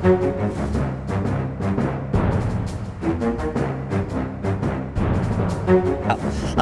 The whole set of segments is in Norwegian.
Nei,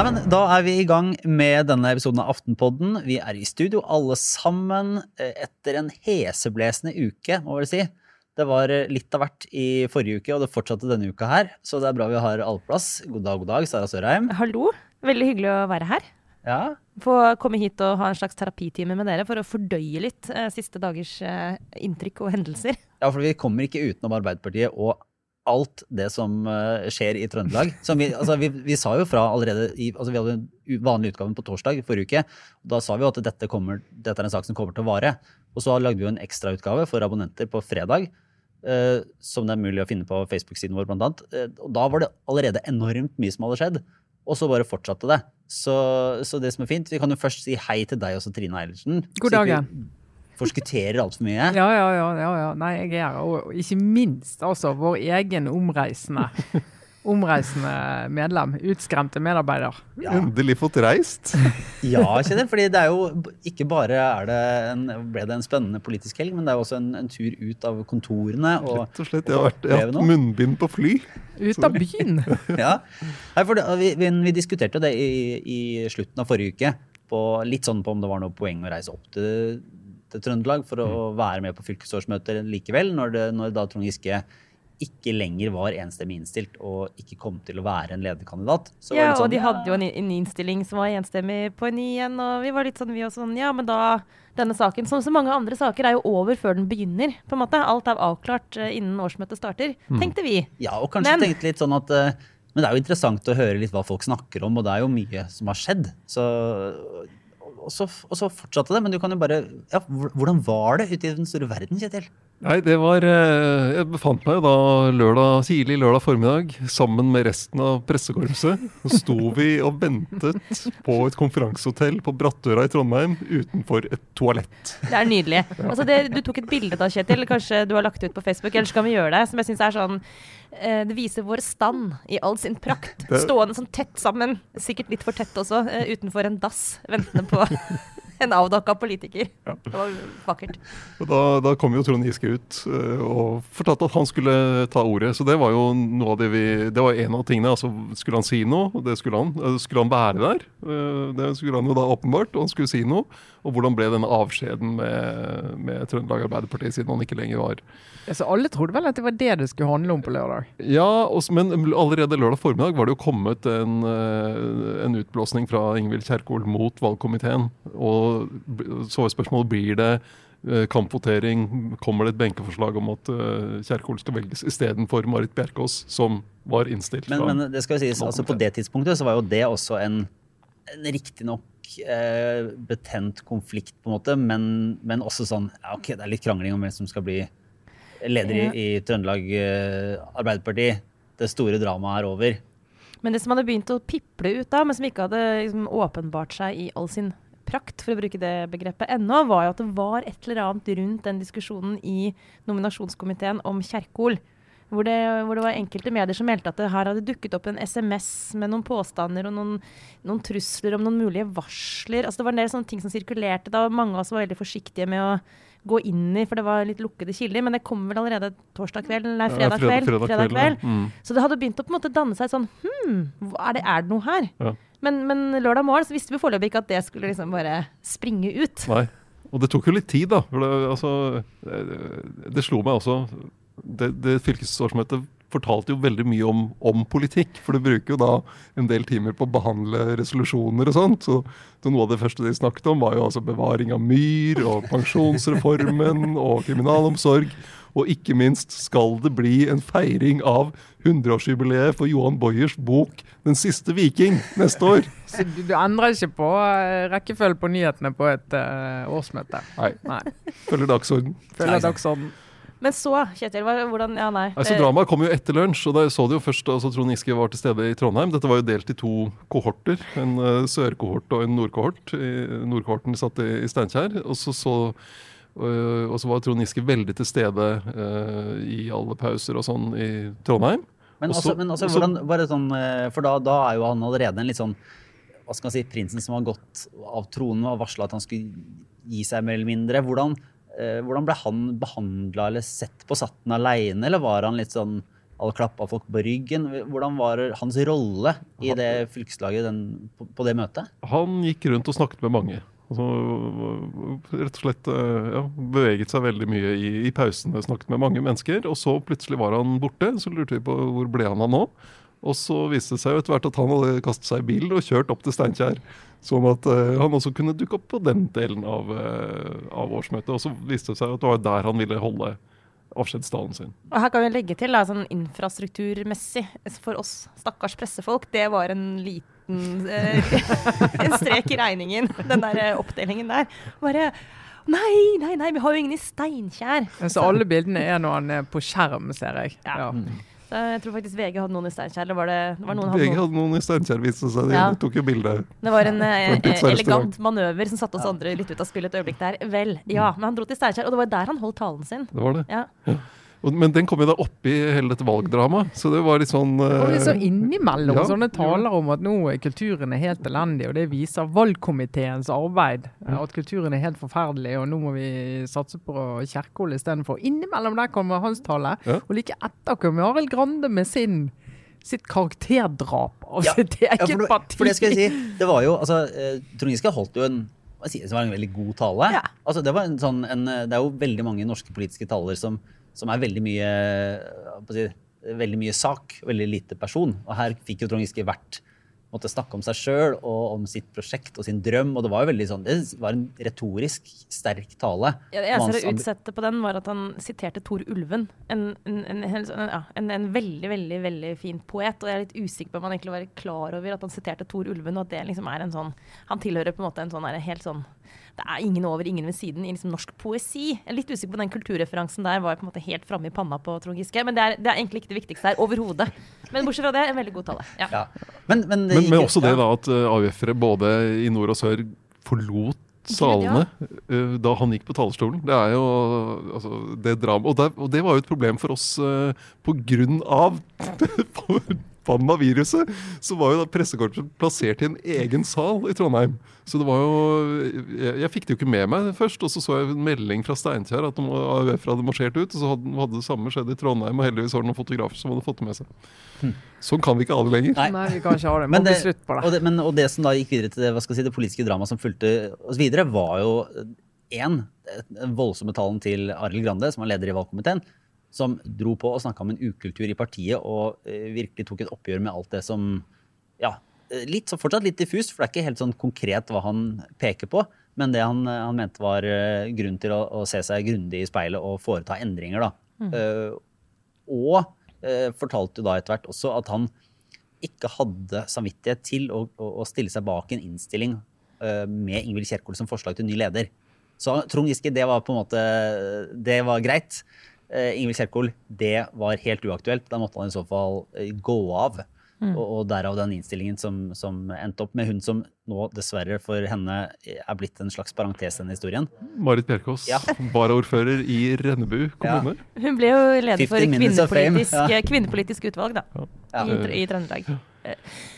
men Da er vi i gang med denne episoden av Aftenpodden. Vi er i studio alle sammen eh, etter en heseblesende uke, må vel si. Det var eh, litt av hvert i forrige uke, og det fortsatte denne uka her. Så det er bra vi har all plass. God dag, god dag, Sara Sørheim. Hallo. Veldig hyggelig å være her. Ja. Få komme hit og ha en slags terapitime med dere for å fordøye litt eh, siste dagers eh, inntrykk og hendelser. ja, for vi kommer ikke utenom Arbeiderpartiet og alt det som eh, skjer i Trøndelag. Som vi, altså, vi, vi sa jo fra allerede i, altså, Vi hadde den vanlige utgaven på torsdag forrige uke. og Da sa vi jo at dette, kommer, dette er en sak som kommer til å vare. Og så lagde vi jo en ekstrautgave for abonnenter på fredag. Uh, som det er mulig å finne på Facebook-siden vår, blant annet. Uh, og da var det allerede enormt mye som hadde skjedd. Og så bare fortsatte det. Så, så det som er fint Vi kan jo først si hei til deg også, Trine Eilertsen. God dag, vi Forskutterer altfor mye. Ja, ja, ja, ja, ja. Nei, jeg er her. Og ikke minst altså vår egen omreisende omreisende medlem. Utskremte medarbeider. Ja. Endelig fått reist. Ja, Kjetil, fordi det er jo ikke bare er det en, ble det en spennende politisk helg, men det er jo også en, en tur ut av kontorene. Og, Rett og slett. Jeg har, vært, jeg har hatt munnbind på fly. Ut av byen! ja. Nei, for det, vi, vi, vi diskuterte det i, i slutten av forrige uke, på, litt sånn på om det var noe poeng å reise opp til, til Trøndelag for å være med på fylkesårsmøter likevel, når, det, når da Trond Giske ikke lenger var enstemmig innstilt og ikke kom til å være en lederkandidat. Så Ja, litt og sånn, de hadde jo en, en innstilling som var enstemmig på en ny igjen, og vi var litt sånn, vi også sånn, ja, men da denne saken, som så mange andre saker, er jo over før den begynner, på en måte. Alt er avklart eh, innen årsmøtet starter, tenkte vi. Ja, og kanskje Men- tenkte litt sånn at eh, Men det er jo interessant å høre litt hva folk snakker om, og det er jo mye som har skjedd. Så, og, så, og så fortsatte det. Men du kan jo bare ja, Hvordan var det ute i den store verden, Kjetil? Nei, det var eh, Jeg befant meg jo da lørdag, tidlig lørdag formiddag sammen med resten av pressekorpset. Så sto vi og ventet på et konferansehotell på Brattøra i Trondheim utenfor et toalett. Det er nydelig. Altså det, du tok et bilde da, Kjetil. Kanskje du har lagt det ut på Facebook, ellers kan vi gjøre det. Som jeg synes er sånn Det viser vår stand i all sin prakt. Stående sånn tett sammen, sikkert litt for tett også, eh, utenfor en dass, ventende på en avdakka politiker. Det var vakkert. Da, da kom jo Trond Giske ut eh, og fortalte at han skulle ta ordet. Så det var jo noe av det vi Det var en av tingene. altså Skulle han si noe? Det skulle han. Eh, Skulle han være der? Eh, Det skulle han jo da åpenbart. Og han skulle si noe. Og hvordan ble denne avskjeden med, med Trøndelag Arbeiderparti, siden han ikke lenger var Ja, Så alle trodde vel at det var det det skulle handle om på lørdag. Ja, også, men allerede lørdag formiddag var det jo kommet en, eh, en utblåsning fra Ingvild Kjerkol mot valgkomiteen. Og så var spørsmålet blir det eh, kampvotering. Kommer det et benkeforslag om at eh, Kjerkol skal velges istedenfor Marit Bjerkås, som var innstilt? Men, men det skal jo sies, altså på det tidspunktet så var jo det også en riktignok eh, betent konflikt, på en måte, men, men også sånn ja, ok, Det er litt krangling om hvem som skal bli leder i, i Trøndelag eh, Arbeiderparti. Det store dramaet er over. Men det som hadde begynt å piple ut da, men som ikke hadde liksom, åpenbart seg i all sin prakt, for å bruke det begrepet ennå, var jo at det var et eller annet rundt den diskusjonen i nominasjonskomiteen om Kjerkol. Hvor det, hvor det var enkelte medier som meldte at det her hadde dukket opp en SMS med noen påstander og noen, noen trusler om noen mulige varsler. Altså Det var en del sånne ting som sirkulerte. Da mange av oss var veldig forsiktige med å gå inn i, for det var litt lukkede kilder. Men det kom vel allerede torsdag kveld, nei, fredag kveld. fredag fredag kveld, ja. Mm. Så det hadde begynt å på en måte danne seg sånn Hm, er det, er det noe her? Ja. Men, men lørdag morgen så visste vi foreløpig ikke at det skulle liksom bare springe ut. Nei. Og det tok jo litt tid, da. For det, altså, det, det slo meg også Det, det fylkesårsmøtet fortalte jo veldig mye om, om politikk. For du bruker jo da en del timer på å behandle resolusjoner og sånt. Så, så noe av det første de snakket om, var jo altså bevaring av myr og pensjonsreformen og kriminalomsorg. Og ikke minst skal det bli en feiring av 100-årsjubileet for Johan Boyers bok 'Den siste viking' neste år. Så du, du endrer ikke på uh, rekkefølgen på nyhetene på et uh, årsmøte. Nei, Nei. følger dagsorden. Følger dagsorden. Men så, Kjetil, hvordan Ja, nei. Altså, dramaet kom jo etter lunsj, og da så det jo først altså, Trond Giske var til stede i Trondheim. Dette var jo delt i to kohorter. En uh, sørkohort og en nordkohort. Nordkohorten satt i, i Steinkjer. Og så, så, uh, og så var Trond Giske veldig til stede uh, i alle pauser og sånn i Trondheim. Men Også- også, men også også- hvordan, bare sånn, For da, da er jo han allerede en litt sånn hva skal man si, prinsen som har gått av tronen og varsla at han skulle gi seg mer eller mindre. Hvordan, hvordan ble han behandla eller sett på? Satt han aleine, eller var han litt sånn alle klappa folk på ryggen? Hvordan var hans rolle i det fylkeslaget den, på, på det møtet? Han gikk rundt og snakket med mange. Altså, rett og slett eh, ja, beveget seg veldig mye i, i pausene, snakket med mange mennesker. Og så plutselig var han borte. Så lurte vi på hvor ble han av nå? Og så viste det seg jo etter hvert at han hadde kastet seg i bilen og kjørt opp til Steinkjer. Sånn at uh, han også kunne dukke opp på den delen av, uh, av årsmøtet. Og så viste det seg at det var der han ville holde avskjedstalen sin. Og her kan vi legge til da, sånn infrastrukturmessig for oss stakkars pressefolk, det var en liten eh, en strek i regningen, den der oppdelingen der. Bare Nei, nei, nei, vi har jo ingen i Steinkjer. Så alle bildene er når han er på skjerm, ser jeg. Ja. Ja. Så jeg tror faktisk VG hadde noen i Steinkjer. Eller var det, var noen VG hadde noen. noen i Steinkjer, viste seg. De Ja. tok jo bilde. Det var en eh, en elegant manøver som satte oss andre litt ut av spillet et øyeblikk der. Vel, ja. Men han dro til Steinkjer, og det var der han holdt talen sin. Det var det. Ja. Og, men den kom jo da oppi hele dette valgdramaet, så det var litt sånn Og litt sånn eh, innimellom Ja. sånne taler om at nå er kulturen er helt elendig, og det viser valgkomiteens arbeid. At kulturen er helt forferdelig, og nå må vi satse på Kjerkol istedenfor. Innimellom der kommer hans tale, Ja. og like etter kommer Arild Grande med sin sitt karakterdrap av Ja, sitt eget Ja, for, parti. for det skal jeg si, det var jo, altså, eh, Trond Giske holdt jo en hva sier som det var en veldig god tale. Ja. Altså, det, var en sånn, en, det er jo veldig mange norske politiske taler som, som er veldig mye, skal si, veldig mye sak, veldig lite person. Og her fikk jo Trond Giske vært måtte snakke om seg sjøl og om sitt prosjekt og sin drøm. Og det var jo veldig sånn, det var en retorisk sterk tale. Ja, det eneste ambi- utsette på den var at han siterte Tor Ulven. En, en, en, en, en veldig, veldig veldig fin poet. Og jeg er litt usikker på om han egentlig var klar over at han siterte Tor Ulven, og at det liksom er en sånn Han tilhører på en måte en sånn helt sånn Det er ingen over, ingen ved siden i liksom norsk poesi. Jeg er litt usikker på den kulturreferansen der var på en måte helt framme i panna på Trond Giske. Men det er, det er egentlig ikke det viktigste her overhodet. Men bortsett fra det, en veldig god tale. Ja. Ja. Men, men, men, gikk- men også det da at uh, AUF-ere både i nord og sør forlot salene eh, da han gikk på talerstolen. Det er jo altså, det drama. Og, der, og det var jo et problem for oss uh, på grunn av forbanna viruset. Så var jo da pressekorpset plassert i en egen sal i Trondheim. Så det var jo Jeg, jeg fikk det jo ikke med meg først, og så så jeg en melding fra Steinkjer at AUF hadde marsjert ut. Og så hadde, hadde det samme skjedd i Trondheim, og heldigvis var det noen fotografer som hadde fått det med seg. Sånn kan vi ikke ha det lenger. Nei. Nei, vi kan ikke ha det. Må Men det, slutt på og det. det, men, og det som da gikk videre til det, hva skal jeg si, det politiske dramaet som fulgte oss videre, var jo én, den voldsomme talen til Arild Grande, som var leder i valgkomiteen, som dro på og snakka om en ukultur i partiet og eh, virkelig tok et oppgjør med alt det som ja, eh, litt, fortsatt litt diffust, for det er ikke helt sånn konkret hva han peker på. Men det han, han mente var eh, grunn til å, å se seg grundig i speilet og foreta endringer. da. Eh, og uh, fortalte da etter hvert også at han ikke hadde samvittighet til å, å, å stille seg bak en innstilling uh, med Ingvild Kjerkol som forslag til ny leder. Så Trond Giske, det var på en måte Det var greit. Uh, Ingvild Kjerkol, det var helt uaktuelt. Da måtte han i så fall eh, gå av. Og, og derav den innstillingen som, som endte opp med hun som nå dessverre for henne er blitt en slags parentes i denne historien. Marit Bjerkås, Ja. varaordfører i Rennebu kommune. Hun ble jo leder for 15 minutes of fame, kvinnepolitisk, ja. kvinnepolitisk utvalg da, Ja. i, i Trøndelag.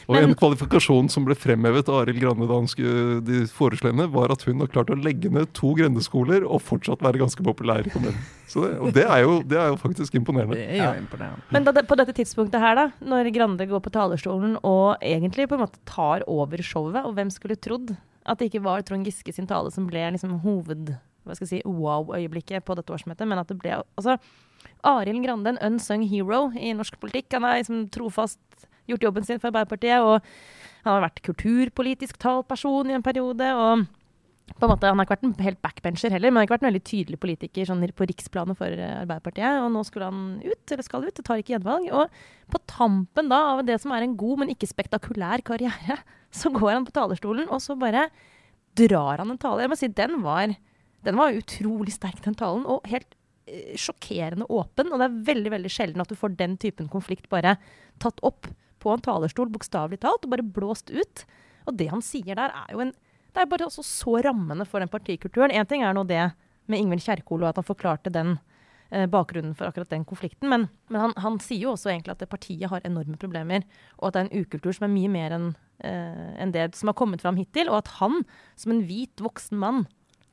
Og Men- en kvalifikasjon som ble fremhevet av Arild Grande da han skulle de foreslå henne, var at hun har klart å legge ned to grendeskoler og fortsatt være ganske populær i kommunen. Så det, og det er, jo, det er jo faktisk imponerende. Det er jo imponerende. Men da, på dette tidspunktet her, da, når Grande går på talerstolen og egentlig på en måte tar over showet, og hvem skulle trodd at det ikke var Trond Giske sin tale som ble liksom hoved hva skal jeg si, wow-øyeblikket på dette årsmøtet, men at det ble altså Arild Grande, en unsung hero i norsk politikk. Han er liksom trofast gjort jobben sin for Arbeiderpartiet, og han har vært kulturpolitisk talperson i en periode. og på en måte, Han har ikke vært en helt backbencher heller, men han har ikke vært en veldig tydelig politiker sånn, på riksplanet for eh, Arbeiderpartiet. Og nå skulle han ut, eller skal ut, det tar ikke gjenvalg. Og på tampen da av det som er en god, men ikke spektakulær karriere, så går han på talerstolen, og så bare drar han en tale. Jeg må si, den var, den var utrolig sterk, den talen, og helt eh, sjokkerende åpen. Og det er veldig veldig sjelden at du får den typen konflikt bare tatt opp på en talerstol, bokstavelig talt, og bare blåst ut. Og det han sier der, er jo en Det er bare også så rammende for den partikulturen. Én ting er nå det med Ingvild Kjerkol, og at han forklarte den eh, bakgrunnen for akkurat den konflikten, men, men han, han sier jo også egentlig at partiet har enorme problemer, og at det er en ukultur som er mye mer enn eh, en det som har kommet fram hittil, og at han, som en hvit, voksen mann,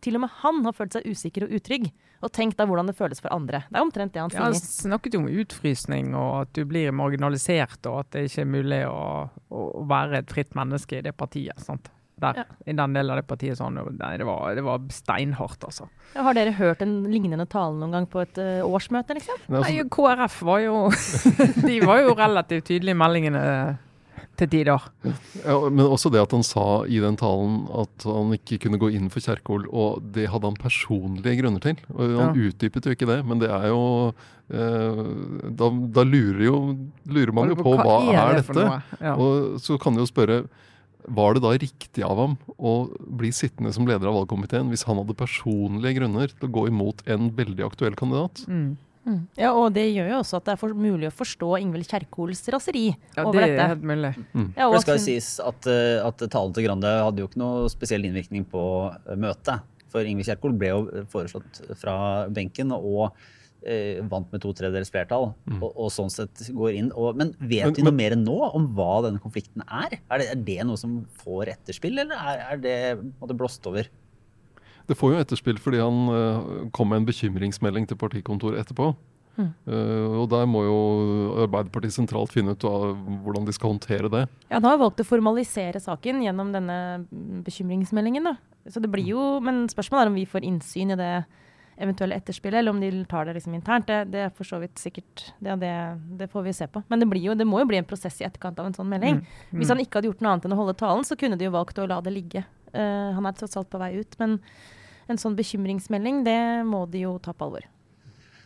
til og med han har følt seg usikker og utrygg. Og tenk da hvordan det føles for andre. Det er omtrent det han sier. han snakket jo om utfrysning og at du blir marginalisert, og at det ikke er mulig å, å være et fritt menneske i det partiet. sant? Der, Ja. I den delen av det partiet sånn, nei, det var, det var steinhardt, altså. Ja, Har dere hørt en lignende tale noen gang på et uh, årsmøte, liksom? Altså, Nei, KrF var jo De var jo relativt tydelige i meldingene til tider. Ja, men også det at han sa i den talen at han ikke kunne gå inn for Kjerkol, og det hadde han personlige grunner til. Han utdypet jo ikke det, men det er jo eh, da, da lurer jo lurer man jo på hva, er, det dette? Ja. Og så kan du jo spørre var det da riktig av ham å bli sittende som leder av valgkomiteen hvis han hadde personlige grunner til å gå imot en veldig aktuell kandidat? Mm. Mm. Ja, og det gjør jo også at det er for, mulig å forstå Ingvild Kjerkols raseri ja, over det er helt mulig. Ja, For og det skal jo sies at, eh, at talen til Grande hadde jo ikke noe spesiell innvirkning på eh, møtet. For Ingvild Kjerkol ble jo foreslått fra benken og eh, vant med to tredjedels flertall. Og, og sånn sett går inn. Og, men vet Men- vi noe men- mer nå om hva denne konflikten er? Er det, er det noe som får etterspill, eller er, er det blåst over? Det får jo etterspill fordi han uh, kom med en bekymringsmelding til partikontoret etterpå. Eh, og der må jo Arbeiderpartiet sentralt finne ut av hvordan de skal håndtere det. Ja, Han har jo valgt å formalisere saken gjennom denne mm, bekymringsmeldingen. da. Så det blir jo, Men spørsmålet er om vi får innsyn i det eventuelle etterspillet, eller om de tar det liksom internt. Det, det er for så vidt sikkert det, det, det får vi se på. Men det, blir jo, det må jo bli en prosess i etterkant av en sånn melding. Hvis han ikke hadde gjort noe annet enn å holde talen, så kunne de jo valgt å la det ligge. Uh, han er tross alt på vei ut. Men en sånn bekymringsmelding, det må de jo ta på alvor.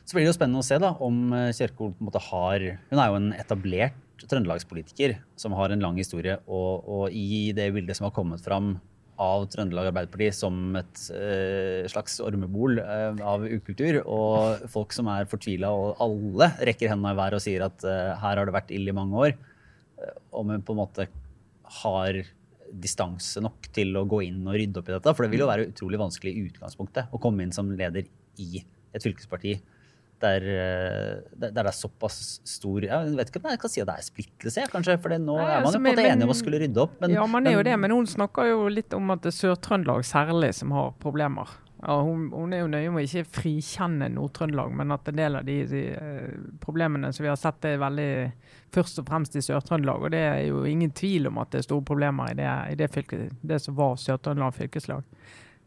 Så blir det jo spennende å se da, om eh, Kjerkol på en måte har Hun er jo en etablert trøndelagspolitiker som har en lang historie. Og, og i det bildet som har kommet fram av Trøndelag Arbeiderparti som et eh, slags ormebol eh, av ukultur, og folk som er fortvila, og alle rekker hendene i været og sier at eh, her har det vært ille i mange år, eh, om hun på en måte har distanse nok til å gå inn og rydde opp i dette. For det vil jo være utrolig vanskelig i utgangspunktet å komme inn som leder i et fylkesparti der, eh, der det er såpass stor Jeg vet ikke om jeg kan si at det er splittelse, kanskje. For nå Nei, er man altså, jo på en måte enig om å skulle rydde opp. Men, ja, man er jo det, men hun snakker jo litt om at det er Sør-Trøndelag særlig som har problemer. Ja, hun, hun er jo nøye med å ikke frikjenne Nord-Trøndelag, men at en del av de, de eh, problemene som vi har sett, er veldig først og fremst i Sør-Trøndelag. Og det er jo ingen tvil om at det er store problemer i det, i det, fylket, det som var Sør-Trøndelag fylkeslag.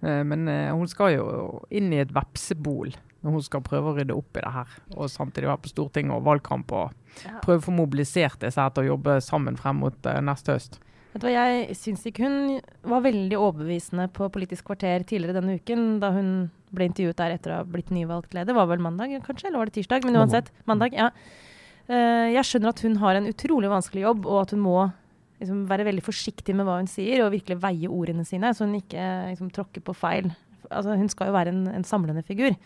Eh, men eh, hun skal jo inn i et vepsebol når hun skal prøve å rydde opp i det her. Og samtidig være på Stortinget og valgkamp og prøve å få mobilisert disse her til å jobbe sammen frem mot neste høst. Vet du hva, Jeg syns ikke hun var veldig overbevisende på Politisk kvarter tidligere denne uken, da hun ble intervjuet der etter å ha blitt nyvalgt leder. Var vel mandag, kanskje? Eller var det tirsdag? Men uansett. Mandag, ja. Uh, jeg skjønner at hun har en utrolig vanskelig jobb, og at hun må liksom, være veldig forsiktig med hva hun sier, og virkelig veie ordene sine, så hun ikke liksom, tråkker på feil. Altså, hun skal jo være en, en samlende figur.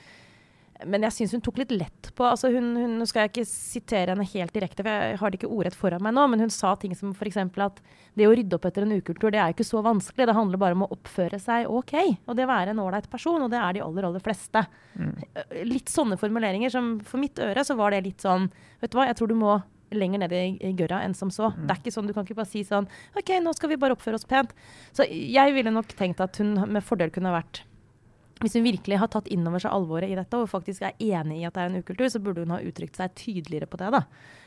Men jeg syns hun tok litt lett på altså hun, hun, skal jeg ikke sitere henne helt direkte, for jeg har det ikke ordrett foran meg nå, men hun sa ting som f.eks. at det å rydde opp etter en ukultur, det er ikke så vanskelig. Det handler bare om å oppføre seg OK, og det å være en ålreit person, og det er de aller, aller fleste. Mm. Litt sånne formuleringer som for mitt øre så var det litt sånn Vet du hva, jeg tror du må lenger ned i, i gørra enn som så. Det er ikke sånn, Du kan ikke bare si sånn OK, nå skal vi bare oppføre oss pent. Så jeg ville nok tenkt at hun med fordel kunne vært hvis hun virkelig har tatt inn over seg alvoret i dette og faktisk er enig i at det er en ukultur, så burde hun ha uttrykt seg tydeligere på det. da.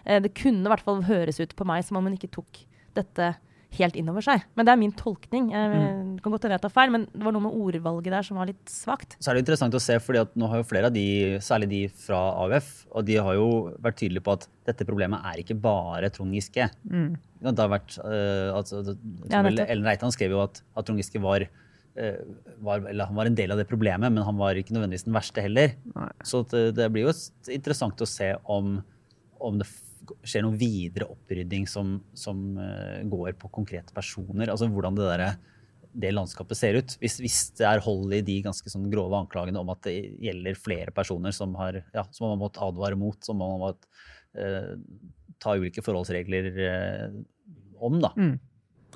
Eh, Det kunne i hvert fall høres ut på meg som om hun ikke tok dette helt inn over seg. Men det er min tolkning. Jeg det kan godt hende jeg tar feil, men det var noe med ordvalget der som var litt svakt. Så er det interessant å se, fordi at nå har jo flere av de, særlig de fra AUF, og de har jo vært tydelige på at dette problemet er ikke bare Trond Giske. Det har vært, uh, altså, Ja. Ellen Reitan skrev jo at, at Trond Giske var, eh, var, eller han var en del av det problemet, men han var ikke nødvendigvis den verste heller. Så det, det blir jo interessant å se om, om det skjer noen videre opprydding som, som eh, går på konkrete personer. Altså hvordan det der, det landskapet ser ut. Hvis, hvis det er hold i de ganske sånn grove anklagene om at det gjelder flere personer som, har, ja, som man har måttet advare mot, som man har måttet eh, ta ulike forholdsregler eh, om, da.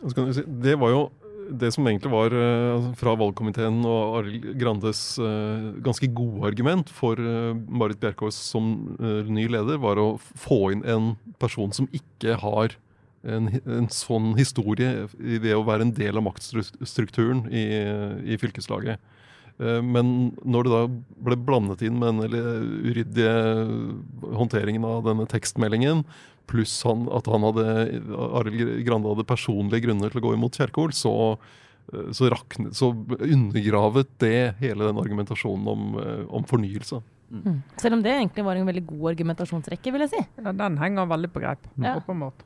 Si, det var jo det som egentlig var eh, fra valgkomiteen og Arild Grandes eh, ganske gode argument for eh, Marit Bjerkås som ny leder, var å få inn en person som ikke har en, en sånn historie det å være en del av maktstrukturen i, i fylkeslaget. Men når det da ble blandet inn med den uryddige håndteringen av denne tekstmeldingen, pluss han, at han hadde, Arild Grande hadde personlige grunner til å gå imot Kjerkol, så, eh, så, rakne, så undergravet det hele den argumentasjonen om, eh, om fornyelse. Selv om det egentlig var en veldig god argumentasjonsrekke, vil jeg si. Ja, den henger veldig på greip, Ja. åpenbart.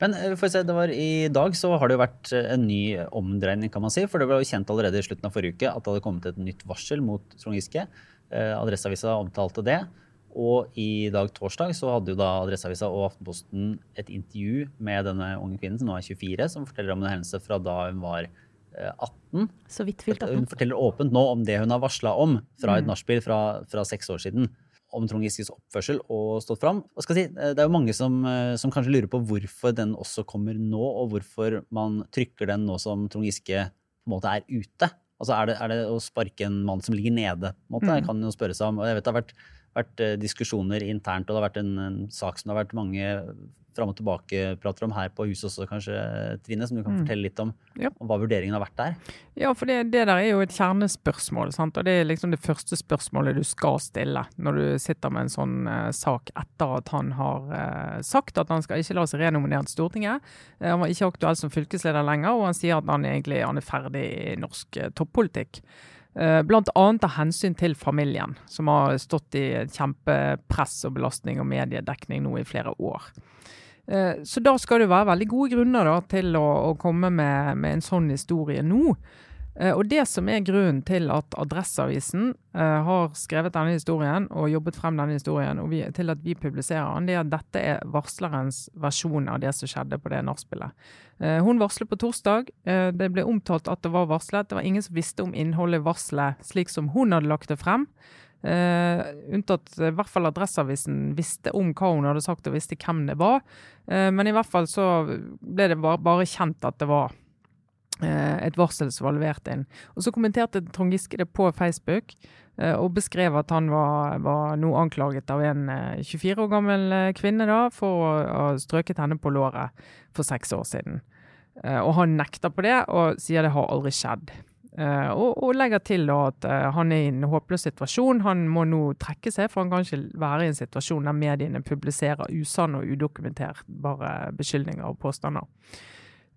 Men for å se, det var i dag så har det jo vært eh, en ny omdreining, kan man si. For det ble jo kjent allerede i slutten av forrige uke at det hadde kommet et nytt varsel mot Trond Giske. Eh, Adresseavisa omtalte det. Og i dag torsdag så hadde jo da Adresseavisa og Aftenposten et intervju med denne unge kvinnen som nå er 24, som forteller om en hendelse fra da hun var eh, 18. Så vidt fylt Hun forteller åpent nå om det hun har varsla om fra et Mm. nachspiel fra, fra seks år siden. Om Trond Giskes oppførsel og stått fram. Si? Det er jo mange som, eh, som kanskje lurer på hvorfor den også kommer nå, og hvorfor man trykker den nå som Trond Giske på en måte er ute. Altså Er det, er det å sparke en mann som ligger nede? på en måte? Mm. Jeg kan jo spørre seg om, og jeg vet Det har vært, vært eh, diskusjoner internt, og det har vært en, en sak som det har vært mange fram og tilbake prater om her på huset også, kanskje, Trine, som du kan Mm. fortelle litt om, Ja. om hva vurderingen har vært der. Ja, for det, det der er jo et kjernespørsmål, sant? og det er liksom det første spørsmålet du skal stille når du sitter med en sånn uh, sak etter at han har uh, sagt at han skal ikke la seg renominere til Stortinget. Uh, han var ikke aktuell som fylkesleder lenger, og han sier at han egentlig han er ferdig i norsk toppolitikk. Eh, annet av hensyn til familien, som har stått i kjempepress og belastning og mediedekning nå i flere år. Eh, Så da skal det være veldig gode grunner da, til å, å komme med, med en sånn historie nå. Eh, Og det som er grunnen til at Adresseavisen eh, har skrevet denne historien og jobbet frem denne historien, og vi, til at vi publiserer den, det er at dette er varslerens versjon av det som skjedde på det nachspielet. Eh, Hun varslet på torsdag. Det ble omtalt at det var varslet. Det var ingen som visste om innholdet i varselet slik som hun hadde lagt det frem. Uh, unntatt i hvert fall Adresseavisen visste om hva hun hadde sagt og visste hvem det var. Uh, men i hvert fall så ble det bare, bare kjent at det var et varsel som var levert inn. Og så kommenterte Trond Giske det på Facebook eh, og beskrev at han var, var nå anklaget av en eh, 24 år gammel eh, kvinne da, for å ha strøket henne på låret for seks år siden. Eh, og han nekter på det og sier det har aldri skjedd. Eh, og, og legger til da at eh, han er i en håpløs situasjon. Han må nå trekke seg, for han kan ikke være i en situasjon der mediene publiserer usanne og udokumenterbare beskyldninger og påstander.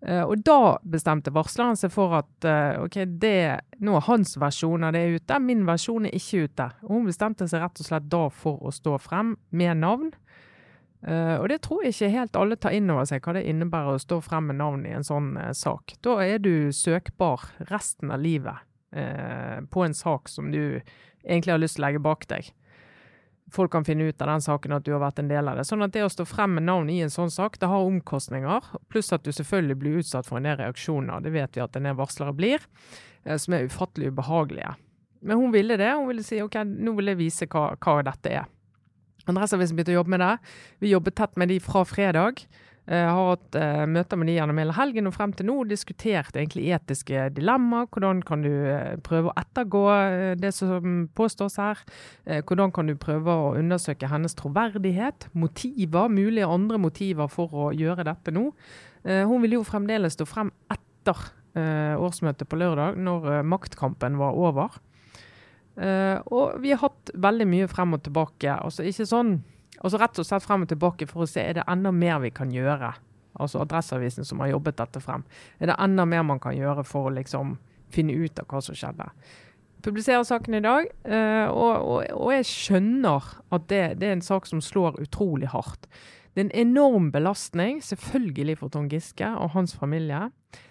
Eh, og da bestemte varsleren seg for at eh, ok, det, nå er hans versjon av det ute, min versjon er ikke ute. Og hun bestemte seg rett og slett da for å stå frem med navn. Eh, og det tror jeg ikke helt alle tar inn over seg hva det innebærer å stå frem med navn i en sånn sak. Da er du søkbar resten av livet på en sak som du egentlig har lyst til å legge bak deg. Folk kan finne ut av den saken at du har vært en del av det. Sånn at det å stå frem med navn i en sånn sak, det har omkostninger. Pluss at du selvfølgelig blir utsatt for en del reaksjoner. Det vet vi at en del varslere blir, eh, som er ufattelig ubehagelige. Men hun ville det. Hun ville si ok, nå vil jeg vise hva, hva dette er. Adresseavisen begynte å jobbe med det. Vi jobbet tett med de fra fredag. Jeg har hatt eh, møter med de gjennom hele helgen og frem til nå. Diskutert egentlig etiske dilemmaer. Hvordan kan du eh, prøve å ettergå eh, det som påstås her? Eh, hvordan kan du prøve å undersøke hennes troverdighet? Motiver, mulige andre motiver for å gjøre dette nå. Eh, hun vil jo fremdeles stå frem etter eh, årsmøtet på lørdag, når eh, maktkampen var over. Eh, og vi har hatt veldig mye frem og tilbake. Altså ikke sånn Altså rett og slett frem og tilbake for å se er det enda mer vi kan gjøre. Altså Adresseavisen som har jobbet dette frem. Er det enda mer man kan gjøre for å liksom finne ut av hva som skjedde? Publiserer saken i dag, eh, og, og, og jeg skjønner at det, det er en sak som slår utrolig hardt. Det er en enorm belastning, selvfølgelig for Tom Giske og hans familie.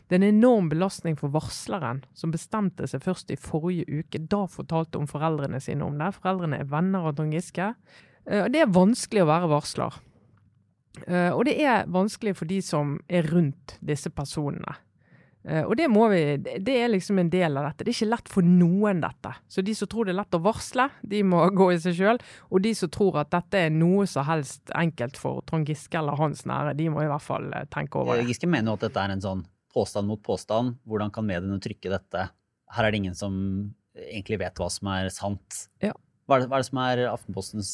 Det er en enorm belastning for varsleren, som bestemte seg først i forrige uke. Da fortalte hun foreldrene sine om det. Foreldrene er venner av Tom Giske. Eh, og Det er vanskelig å være varsler. Eh, Og det er vanskelig for de som er rundt disse personene. Eh, Og det vi, det er liksom en del av dette. Det er ikke lett for noen dette. Så de som tror det er lett å varsle, de må gå i seg sjøl. Og de som tror at dette er noe som helst enkelt for Trond Giske eller hans nære, de må i hvert fall tenke over det. Giske mener jo at dette er en sånn påstand mot påstand. Hvordan kan mediene trykke dette? Her er det ingen som egentlig vet hva som er sant. Ja. Hva, er det, hva er det som er Aftenpostens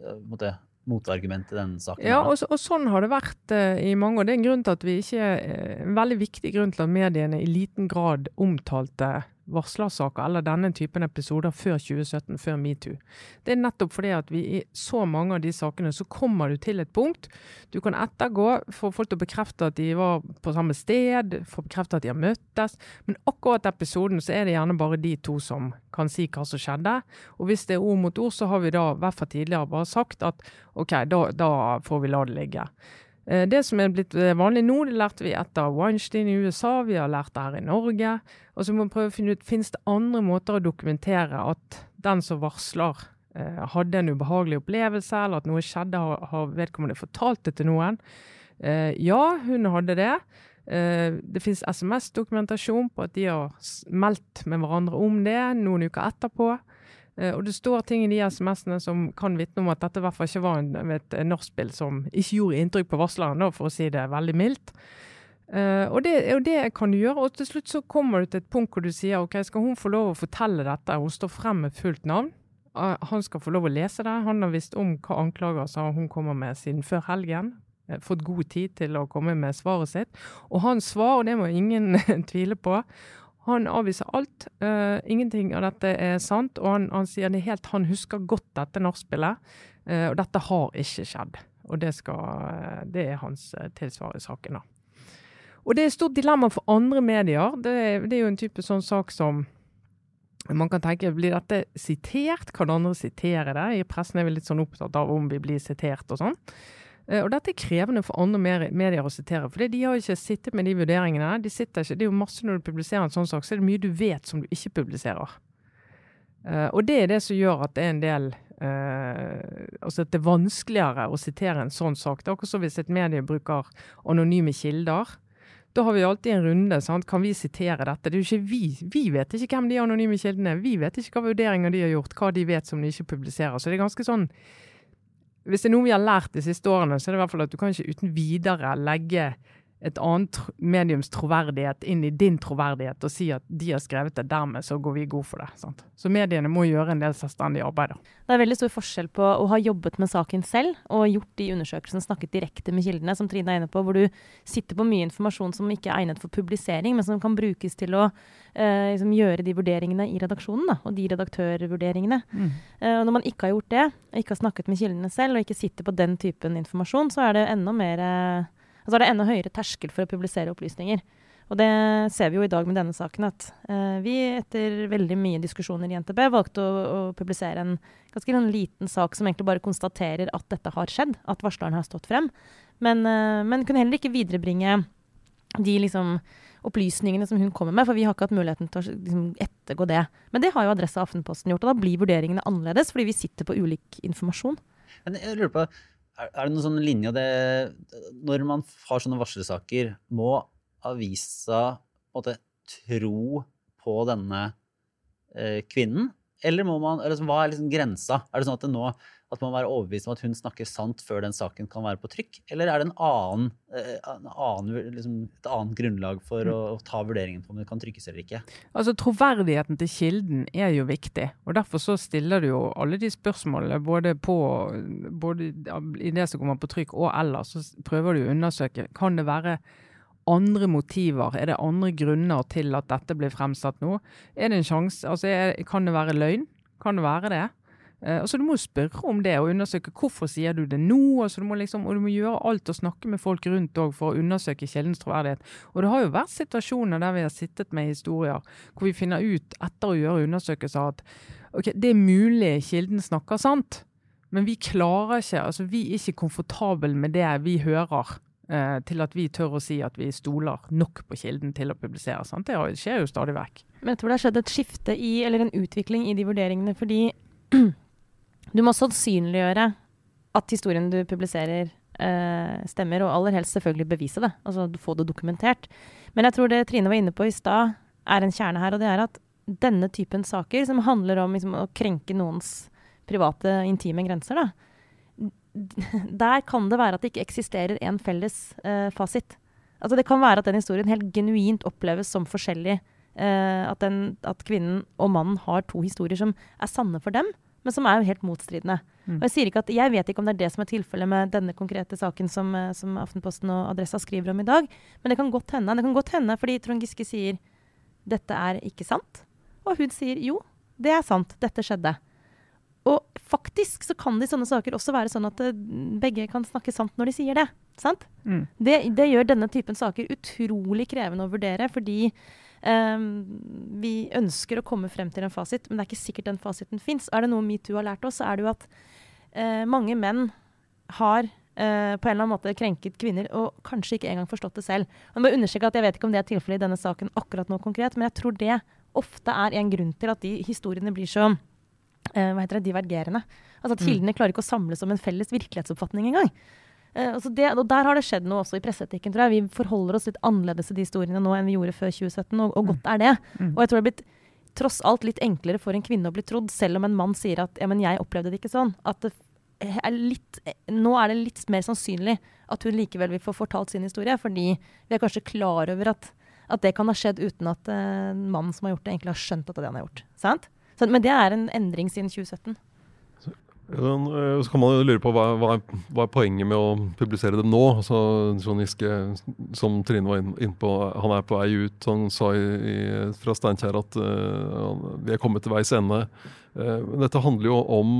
eh, måte, motargument i denne saken? Ja, og, så- og sånn har det vært uh, i mange år. Det er en grunn til at vi ikke, uh, en veldig viktig grunn til at mediene i liten grad omtalte varslersaker eller denne typen episoder før 2017, før metoo. Det er nettopp fordi at vi i så mange av de sakene så kommer du til et punkt du kan ettergå, få folk til å bekrefte at de var på samme sted, få bekrefte at de har møttes. Men akkurat episoden så er det gjerne bare de to som kan si hva som skjedde. Og hvis det er ord mot ord, så har vi da i hvert fall tidligere bare sagt at OK, da, da får vi la det ligge. Eh, det som er blitt eh, vanlig nå, det lærte vi etter Weinstein i USA, vi har lært det her i Norge. Og så må vi prøve å finne ut, finnes det andre måter å dokumentere at den som varsler, eh, hadde en ubehagelig opplevelse, eller at noe skjedde, har, vedkommende fortalt det til noen? Ja, hun hadde det. Det finnes SMS-dokumentasjon på at de har meldt med hverandre om det noen uker etterpå. Eh, og det står ting i de SMS-ene som kan vitne om at dette i hvert fall ikke var en, et nachspiel som ikke gjorde inntrykk på varsleren, for å si det veldig mildt. Uh, og, det, og, det, kan du gjøre. Og til slutt så kommer du til et punkt hvor du sier ok, skal hun få lov å fortelle dette? Hun står frem med fullt navn. Uh, han skal få lov å lese det. Han har visst om hva anklager sa hun kommer med siden før helgen. Uh, fått god tid til å komme med svaret sitt. Og hans svar, og det må ingen tvile på, han avviser alt. Uh, ingenting av dette er sant. Og han, han sier det helt, han husker godt dette nachspielet. Uh, og dette har ikke skjedd. Og det, skal, det er hans tilsvar i saken. da. Og det er et stort dilemma for andre medier. Det, det er jo en type sånn sak som man kan tenke, Blir dette sitert? Kan andre sitere det? I pressen er vi litt sånn opptatt av om vi blir sitert og sånn. Eh, og dette er krevende for andre medier å sitere, for de har ikke sittet med de vurderingene. De sitter ikke, det er jo masse Når du publiserer en sånn sak, så er det mye du vet som du ikke publiserer. Uh, og det er det som gjør at det er en del uh, Altså at det er vanskeligere å sitere en sånn sak. Det er akkurat som hvis et medie bruker anonyme kilder. Da har vi alltid en runde. Sant? Kan vi sitere dette? Det er jo ikke Vi Vi vet ikke hvem de anonyme kildene er. Vi vet ikke hva vurderinger de har gjort, hva de vet som de ikke publiserer. Så det er ganske sånn hvis det er noe vi har lært de siste årene, så er det i hvert fall at du kan ikke uten videre legge et annet mediums troverdighet inn i din troverdighet og si at de har skrevet det, dermed så går vi god for det. Sant? Så mediene må gjøre en del selvstendig arbeid. Det er veldig stor forskjell på å ha jobbet med saken selv og gjort de undersøkelsene, snakket direkte med kildene, som Trine er inne på, hvor du sitter på mye informasjon som ikke er egnet for publisering, men som kan brukes til å eh, liksom gjøre de vurderingene i redaksjonen, da, og de redaktørvurderingene. Mm. Eh, når man ikke har gjort det, og ikke har snakket med kildene selv, og ikke sitter på den typen informasjon, så er det enda mer eh, og så er det enda høyere terskel for å publisere opplysninger. Og det ser vi jo i dag med denne saken, at uh, vi etter veldig mye diskusjoner i NTB valgte å, å publisere en ganske en liten sak som egentlig bare konstaterer at dette har skjedd, at varsleren har stått frem. Men, uh, men kunne heller ikke viderebringe de liksom, opplysningene som hun kommer med, for vi har ikke hatt muligheten til å liksom, ettergå det. Men det har jo Adressa Aftenposten gjort, og da blir vurderingene annerledes, fordi vi sitter på ulik informasjon. Men jeg lurer på, er, det noen sånn linje det, Når man har sånne varslersaker, må avisa på tro på denne eh, kvinnen? Eller må man, eller hva er liksom grensa? Er det sånn at det nå at man må være overbevist om at hun snakker sant før den saken kan være på trykk? Eller er det en annen, eh, en annen, liksom, et annet grunnlag for å, å, ta vurderingen på om det kan trykkes eller ikke? Altså Troverdigheten til kilden er jo viktig. og Derfor så stiller du jo alle de spørsmålene både, på, både i det som kommer på trykk og ellers. Så prøver du å undersøke kan det være andre motiver? Er det andre grunner til at dette blir fremsatt nå? Er det en sjanse, altså Kan det være løgn? Kan det være det? Uh, og så Du må spørre om det og undersøke hvorfor sier du det nå. Altså du må liksom, og du må gjøre alt og snakke med folk rundt òg for å undersøke kjeldens troverdighet. Og Det har jo vært situasjoner der vi har sittet med historier hvor vi finner ut etter å gjøre undersøkelser at ok, det er mulig kilden snakker sant, men vi klarer ikke, altså vi er ikke komfortable med det vi hører. Uh, til at vi tør å si at vi stoler nok på kilden til å publisere. Sant? Det skjer jo stadig vekk. Men jeg tror det har skjedd et skifte i, eller en utvikling i de vurderingene. fordi Du må sannsynliggjøre at historien du publiserer, eh, stemmer, og aller helst selvfølgelig bevise det. Altså få det dokumentert. Men jeg tror det Trine var inne på i stad, er en kjerne her, og det er at denne typen saker, som handler om liksom, å krenke noens private, intime grenser, da, der kan det være at det ikke eksisterer en felles eh, fasit. Altså Det kan være at den historien helt genuint oppleves som forskjellig. Eh, at, den, at, kvinnen og mannen har to historier som er sanne for dem, men som er jo helt motstridende. Mm. Og Jeg at, jeg vet ikke om det er det som er tilfellet med denne konkrete saken som, eh, som, Aftenposten og Adressa skriver om i dag, men det kan godt hende. Det kan godt hende fordi Trond Giske sier dette er ikke sant. Og hun sier jo, det er sant, dette skjedde. Og faktisk så kan det i sånne saker også være sånn at eh, begge kan snakke sant når de sier det. Sant? Mm. Det, det gjør denne typen saker utrolig krevende å vurdere, fordi ehm, vi ønsker å komme frem til en fasit, men det er ikke sikkert den fasiten fins. Er det noe metoo har lært oss, så er det jo at eh, mange menn har eh, på en eller annen måte krenket kvinner, og kanskje ikke engang forstått det selv. Jeg må understreke at jeg vet ikke om det er tilfellet i denne saken akkurat nå konkret, men jeg tror det ofte er en grunn til at de historiene blir så eh, hva heter det, divergerende. Altså at Mm. Kildene klarer ikke å samles om en felles virkelighetsoppfatning engang. Eh, altså det, og Der har det skjedd noe også i presseetikken. tror jeg. Vi forholder oss litt annerledes til de historiene nå enn vi gjorde før 2017, og, og godt er det. Mm. Og jeg tror det er blitt tross alt litt enklere for en kvinne å bli trodd, selv om en mann sier at ja, men jeg opplevde det ikke sånn. At det er litt, nå er det litt mer sannsynlig at hun likevel vil få fortalt sin historie, fordi vi er kanskje klar over at, at det kan ha skjedd uten at uh, mannen som har gjort det, egentlig har skjønt at det er det han har gjort. Sant? Så, men det er en endring siden 2017. Øh, Så kan man jo lure på hva, hva, hva er poenget med å publisere dem nå? Altså, Trond Giske, som Trine var inne på, han er på vei ut. Han sa i, i, fra Steinkjer at uh, vi er kommet til veis ende. Uh, dette handler jo om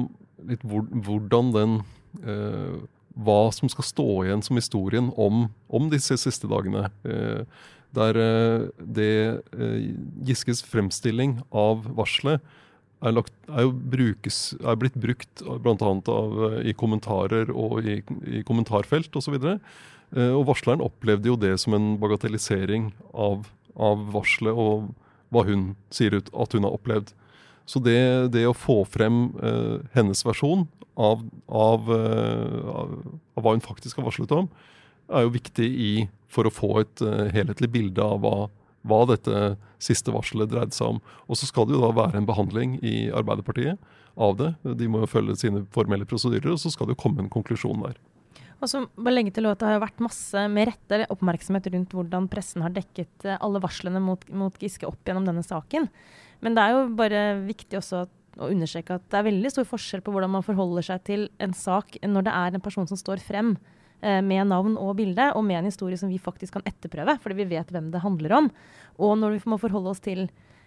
litt hvor, hvordan den uh, Hva som skal stå igjen som historien om, om disse siste dagene. Eh, der det Giskes fremstilling av varselet er, lagt, er jo brukes, er blitt brukt bl.a. i kommentarer og i, i kommentarfelt osv. Og, uh, og varsleren opplevde jo det som en bagatellisering av, av varselet og hva hun sier ut at hun har opplevd. Så det, det å få frem uh, hennes versjon av, av, uh, av hva hun faktisk har varslet om, er jo viktig i, for å få et uh, helhetlig bilde av hva, hva dette siste varselet dreide seg om. Og så skal det jo da være en behandling i Arbeiderpartiet av det. De må jo følge sine formelle prosedyrer, og så skal det jo komme en konklusjon der. Og så bare legge til at Det har vært masse med rette oppmerksomhet rundt hvordan pressen har dekket eh, alle varslene mot, mot Giske opp gjennom denne saken. Men det er jo bare viktig også at, å understreke at det er veldig stor forskjell på hvordan man forholder seg til en sak når det er en person som står frem med navn og bilde, og med en historie som vi faktisk kan etterprøve, fordi vi vet hvem det handler om. Og når vi må forholde oss til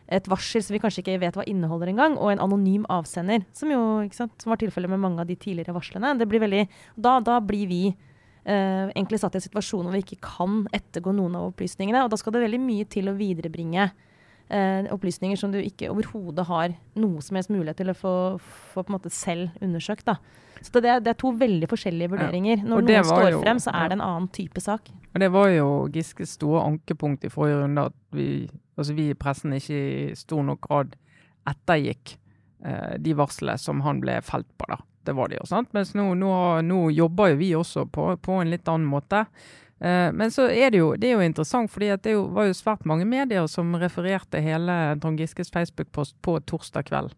et varsel som vi kanskje ikke vet hva inneholder engang, og en anonym avsender, som jo sant, som var tilfellet med mange av de tidligere varslene. Blir veldig, da, da blir vi eh, egentlig satt i en situasjon hvor vi ikke kan ettergå noen av opplysningene. Og da skal det veldig mye til å viderebringe eh, opplysninger som du ikke overhodet har noe som helst mulighet til å få, få selv undersøkt. Da. Så det, er- det er to veldig forskjellige vurderinger. Når noen står jo- frem, så er det en annen type sak. Og det var jo Giskes store ankepunkt i forrige runde, at vi, altså vi i pressen ikke i stor nok grad ettergikk eh, de varslene som han ble felt på. da. Det var det jo, sant? Mens nå, nå, nå jobber jo vi også på, på en litt annen måte. Eh, men så er det jo, det er jo interessant, fordi det var jo svært mange medier som refererte hele Trond Giskes Facebook-post på torsdag kveld.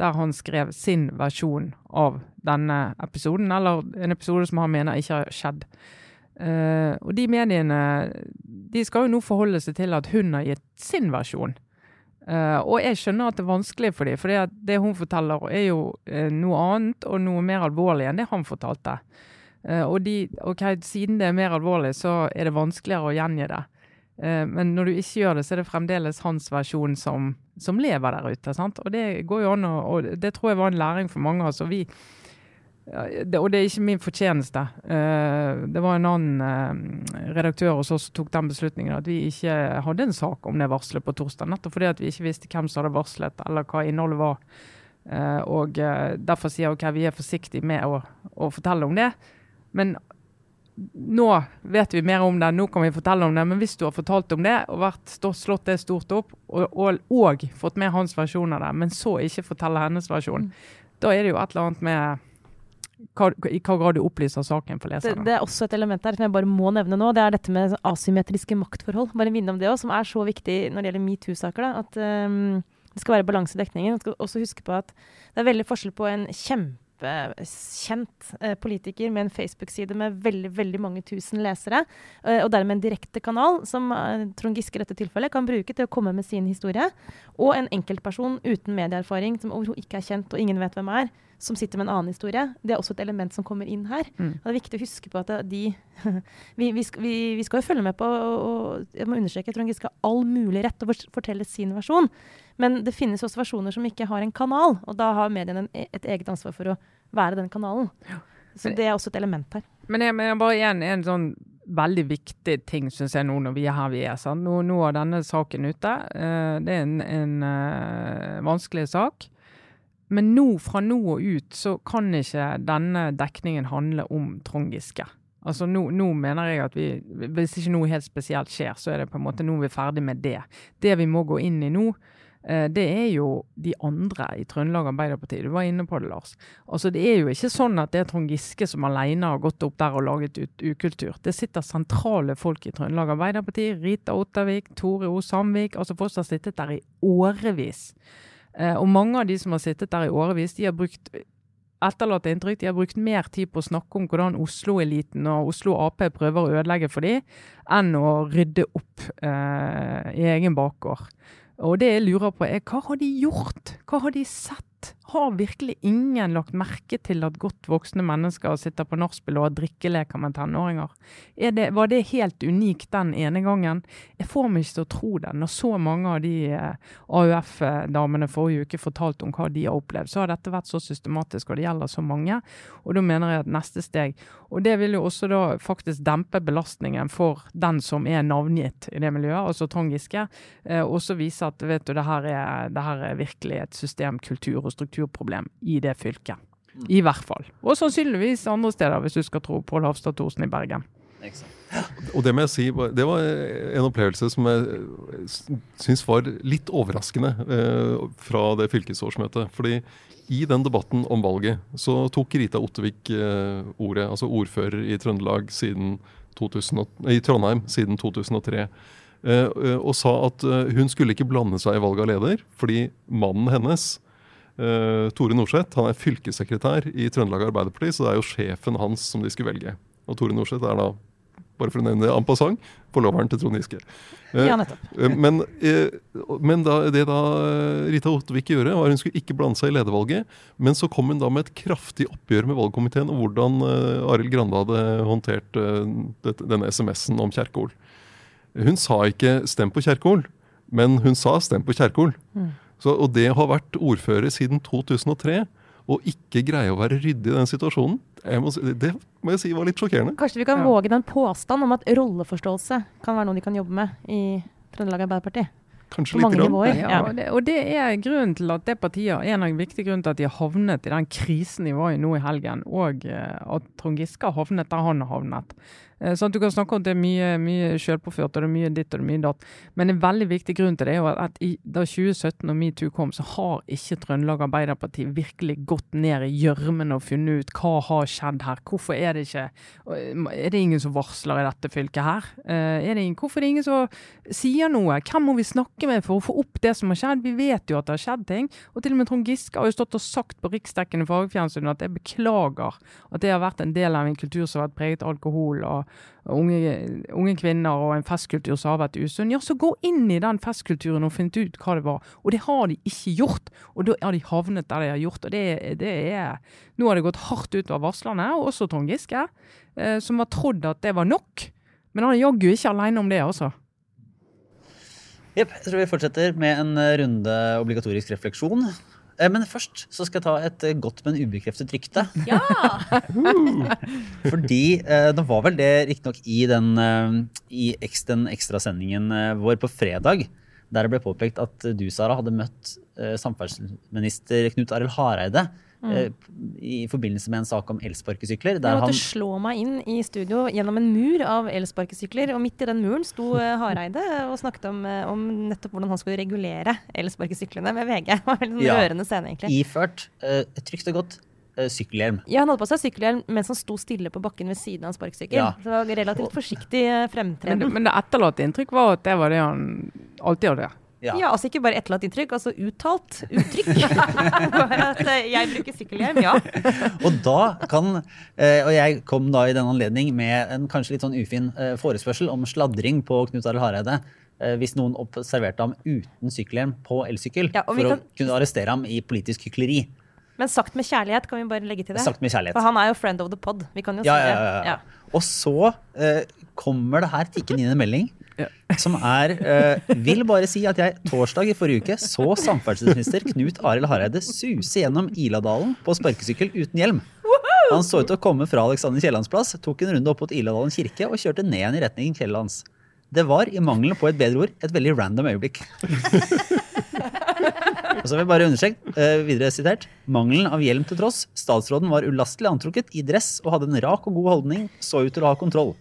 Der han skrev sin versjon av denne episoden, eller en episode som han mener ikke har skjedd. Uh, og de mediene de skal jo nå forholde seg til at hun har gitt sin versjon. Uh, og jeg skjønner at det er vanskelig for dem, for det hun forteller er jo uh, noe annet og noe mer alvorlig enn det han fortalte. Eh, og de, ok, siden det er mer alvorlig, så er det vanskeligere å gjengi det. Eh, men når du ikke gjør det, så er det fremdeles hans versjon som, som lever der ute. Sant? Og det går jo an, og det tror jeg var en læring for mange. Altså vi, ja, det, og det er ikke min fortjeneste. Eh, det var en annen eh, redaktør hos oss som tok den beslutningen at vi ikke hadde en sak om det varselet på torsdag. Nettopp fordi at vi ikke visste hvem som hadde varslet, eller hva innholdet var. Eh, og eh, Derfor sier jeg ok, vi er forsiktige med å, å fortelle om det. Men nå vet vi mer om det, nå kan vi fortelle om det. Men hvis du har fortalt om det og vært, slått det stort opp, og, og, og fått med hans versjon av det, men så ikke fortelle hennes versjon, da er det jo et eller annet med hva, i hva grad du opplyser saken for leserne. det er også et element der som jeg bare må nevne nå. Det er dette med asymmetriske maktforhold. Bare minne om det også, som er så viktig når det gjelder metoo-saker. At um, det skal være balanse i dekningen. Man skal også huske på at det er veldig forskjell på en kjempekjent eh, politiker med en Facebook-side med veldig veldig mange tusen lesere, eh, og dermed en direkte kanal, som eh, Trond Giske i dette tilfellet kan bruke til å komme med sin historie, og en enkeltperson uten medieerfaring som ikke er kjent, og ingen vet hvem er, som sitter med en annen historie. Det er også et element som kommer inn her. Mm. Og det er viktig å huske på at de vi, vi, vi, vi skal jo følge med på, og jeg må understreke, Trond Giske har all mulig rett til å fortelle sin versjon. Men det finnes også versjoner som ikke har en kanal, og da har mediene en, e- et eget ansvar for å være den kanalen. Så det er også et element her. Men jeg, men jeg bare igjen en sånn veldig viktig ting syns jeg nå når vi er her vi er. Sant? Nå, nå er denne saken ute. Uh, det er en, en uh, vanskelig sak. Men nå, fra nå og ut, så kan ikke denne dekningen handle om Trond Giske. Altså nå, nå mener jeg at vi, Hvis ikke noe helt spesielt skjer, så er det på en måte nå vi er ferdig med det. Det vi må gå inn i nå, eh, det er jo de andre i Trøndelag Arbeiderparti. Du var inne på det, Lars. Altså Det er jo ikke sånn at det er Trond Giske som alene har gått opp der og laget ut ukultur. Det sitter sentrale folk i Trøndelag Arbeiderparti. Rita Ottervik, Tore O. Sandvik. altså Folk som har sittet der i årevis. Eh, og mange av de som har sittet der i årevis, de har brukt etterlatt inntrykk. De har brukt mer tid på å snakke om hvordan Oslo-eliten og Oslo Ap prøver å ødelegge for dem, enn å rydde opp eh, i egen bakgård. Og det jeg lurer på er, hva har de gjort? Hva har de sett? Har virkelig ingen lagt merke til at godt voksne mennesker sitter på nachspiel og har drikkeleker med tenåringer? Er det, var det helt unikt den ene gangen? Jeg får meg ikke til å tro det. Når så mange av de eh, AUF-damene forrige uke fortalte om hva de har opplevd, så har dette vært så systematisk, og det gjelder så mange. Og da mener jeg at neste steg Og det vil jo også da faktisk dempe belastningen for den som er navngitt i det miljøet, altså Trond Giske. Eh, også vise at vet du, det her, er, det her er virkelig et system, kultur og strukturproblem i det fylket. I hvert fall. Og sannsynligvis andre steder, hvis du skal tro Pål Hafstad Thorsen i Bergen. Og det må jeg si, det var en opplevelse som jeg syns var litt overraskende eh, fra det fylkesårsmøtet. Fordi i den debatten om valget så tok Rita Ottervik eh, ordet, altså ordfører i Trøndelag siden 2000, i Trondheim siden 2003. eh, eh, og sa at eh, hun skulle ikke blande seg i valget av leder, fordi mannen hennes Eh, Tore Norseth han er fylkessekretær i Trøndelag Arbeiderparti, så det er jo sjefen hans som de skulle velge. Og Tore Norseth er da, bare for å nevne det en passant, forloveren til Trond Giske. Uh, Ja, eh, Men, men da, det da Rita Ottervik gjorde, var hun skulle ikke blande seg i ledervalget. Men så kom hun da med et kraftig oppgjør med valgkomiteen og hvordan uh, Arild Grande hadde håndtert dette- denne SMS-en om Kjerkol. Hun sa ikke 'stem på Kjerkol', men hun sa 'stem på Kjerkol'. Så, og det har vært ordfører siden 2003 og ikke greie å være ryddig i den situasjonen, jeg må, det må jeg si var litt sjokkerende. Kanskje vi kan Ja. våge den påstand om at rolleforståelse kan være noe de kan jobbe med i Trøndelag Arbeiderparti. Kanskje På litt nivåer. Ja, Ja. og, det, og det er grunnen til at det partiet, en av de viktige grunnene til at de har havnet i den krisen de var i nå i helgen, og eh, at Trond Giske har havnet der han har havnet. Eh, Sånn at Du kan snakke om at det er mye, mye selvpåført, og det er mye ditt og det er mye datt. Men en veldig viktig grunn til det er jo at i, da 2017 og metoo kom, så har ikke Trøndelag Arbeiderparti virkelig gått ned i gjørmen og funnet ut hva har skjedd her. Hvorfor er det ikke Er det ingen som varsler i dette fylket her? Eh, Er det ingen, hvorfor er det ingen som sier noe? Hvem må vi snakke med for å få opp det som har skjedd? Vi vet jo at det har skjedd ting. Og til og med Trond Giske har jo stått og sagt på riksdekkende fagfjernsyn at jeg beklager at det har vært en del av en kultur som har vært preget av alkohol og unge, unge kvinner og en festkultur som har vært usunn. Ja, så gå inn i den festkulturen og finn ut hva det var. Og det har de ikke gjort. Og da har de havnet der de har gjort. Og det, det er Nå har det gått hardt ut av varslerne, og også Trond Giske, eh, som har trodd at det var nok. Men han er jaggu ikke alene om det, altså. Jepp. Jeg tror vi fortsetter med en eh, runde obligatorisk refleksjon. Eh, Men først så skal jeg ta et eh, godt, men ubekreftet rykte. Ja! Fordi eh, det var vel det riktignok i den, i den ekstra sendingen eh, vår på fredag, der det ble påpekt at du, Sara, hadde møtt samferdselsminister Knut Arild Hareide eh, i forbindelse med en sak om elsparkesykler. Jeg Der måtte han, slå meg inn i studio gjennom en mur av elsparkesykler, og midt i den muren sto eh, Hareide og snakket om, eh, om nettopp hvordan han skulle regulere elsparkesyklene med VG. Det var en Ja. rørende scene, egentlig. iført uh, trygt og godt sykkelhjelm. Ja, han hadde på seg sykkelhjelm mens han sto stille på bakken ved siden av en sparkesykkel. Ja. Så det var relativt forsiktig fremtreden. Men, det- men det etterlatte inntrykk var at det var det han alltid hadde. Ja. Ja. altså ikke bare etterlatt inntrykk, altså uttalt uttrykk. bare at eh, jeg bruker sykkelhjelm, ja. Og da kan eh, Og jeg kom da i den anledning med en kanskje litt sånn ufin eh, forespørsel om sladring på Knut Arild Hareide. Hvis noen observerte ham uten sykkelhjelm på elsykkel. Ja, for kan- å kunne arrestere ham i politisk hykleri. Men sagt med kjærlighet, kan vi bare legge til det? Sagt med kjærlighet. For han er jo friend of the pod. Vi kan jo Ja, si ja, det. ja, ja. Og så eh, kommer det her tikkende inn en melding Ja. Som er eh, Vil bare si at jeg torsdag i forrige uke så samferdselsminister Knut Arild Hareide suse gjennom Iladalen på sparkesykkel uten hjelm. Han så ut til å komme fra Alexander Kiellands plass, tok en runde opp mot Iladalen kirke og kjørte ned igjen i retning Kiellands. Det var, i mangelen på et bedre ord, et veldig random øyeblikk. Og så vil jeg bare understreke, eh, videre sitert, mangelen av hjelm til tross, statsråden var ulastelig antrukket i dress og hadde en rak og god holdning, så ut til å ha kontroll.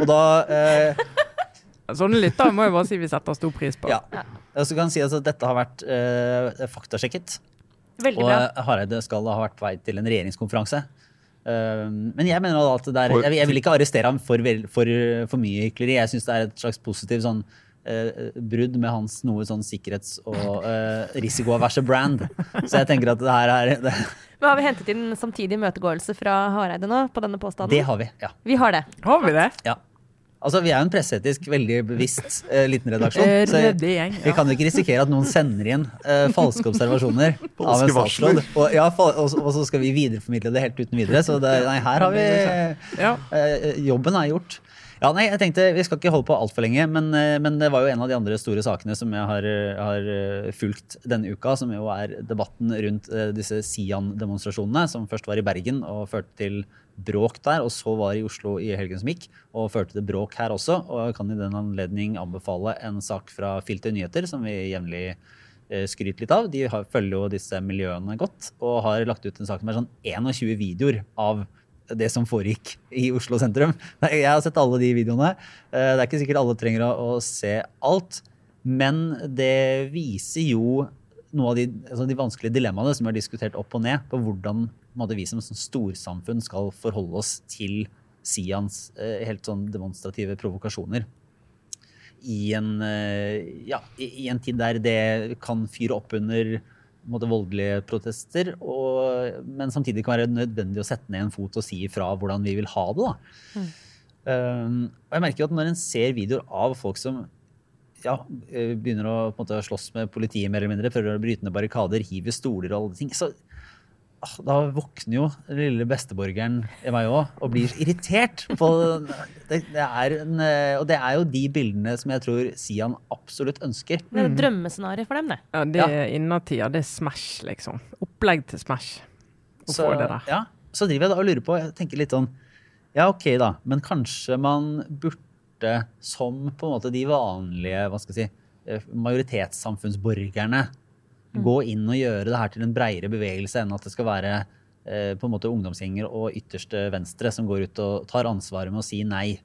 Og da eh, Sånne lyttere må jeg bare si vi setter stor pris på. Ja. Så kan jeg si at dette har vært eh, faktasjekket. Veldig Og bra. eh, Hareide skal ha vært på vei til en regjeringskonferanse. Eh, men jeg mener at det er, jeg, jeg vil ikke arrestere ham for, for, for mye hykleri. Jeg syns det er et slags positivt sånn, eh, brudd med hans noe sånn sikkerhets- og eh, risikoaverse brand. Så jeg tenker at det her er det, Men har vi hentet inn samtidig imøtegåelse fra Hareide nå på denne påstanden? det har vi. ja. Vi har det. Har vi det? ja. Altså, Vi er jo en presseetisk veldig bevisst eh, liten redaksjon. Eh, så ryddig gjeng, vi kan jo ikke risikere at noen sender inn eh, falske observasjoner av en Falske statsråd. Og, ja, og, så- og så skal vi videreformidle det helt uten videre. Så det, nei, her har vi Ja. eh, Jobben er gjort. Ja, nei, jeg tenkte Vi skal ikke holde på altfor lenge, men, eh, men det var jo en av de andre store sakene som jeg har, eh, har eh, fulgt denne uka, som jo er debatten rundt disse Sian-demonstrasjonene, som først var i Bergen og førte til bråk der, og så var i Oslo i helgen som gikk, og førte til bråk her også. Og jeg kan i den anledning anbefale en sak fra Filter nyheter, som vi jevnlig skryter litt av. De har, følger jo disse miljøene godt, og har lagt ut en sak med sånn 21 videoer av det som foregikk i Oslo sentrum. Jeg har sett alle de videoene. Eh, Det er ikke sikkert alle trenger å, se alt, men det viser jo noe av de, altså de vanskelige dilemmaene som er diskutert opp og ned, på hvordan måte, vi som sånn storsamfunn skal forholde oss til Sians eh, helt sånn demonstrative provokasjoner. I en, eh, ja, i, en tid der det kan fyre opp under måte, voldelige protester, og, men samtidig kan det være nødvendig å sette ned en fot og si ifra hvordan vi vil ha det. Da. Um, og jeg merker jo at når en ser videoer av folk som ja, eh, begynner å måte, slåss med politiet, mer eller mindre, prøver å bryte ned barrikader, hive stoler og alle ting, så da våkner jo den lille besteborgeren i meg òg og blir irritert. På, det, det er en, eh, og det er jo de bildene som jeg tror Sian absolutt ønsker. Det er et drømmescenario for dem, det. Ja, det er innertida. Det er Smash, liksom. Opplegg til Smash. Å Så, få det der. ja, så driver jeg da og lurer på, jeg tenker litt sånn, ja ok da, men kanskje man burde som på en måte de vanlige, hva skal jeg si, eh, majoritetssamfunnsborgerne, gå inn og gjøre det her til en breiere bevegelse enn at det skal være eh, på en måte ungdomsgjenger og ytterste venstre som går ut og tar ansvaret med å si nei.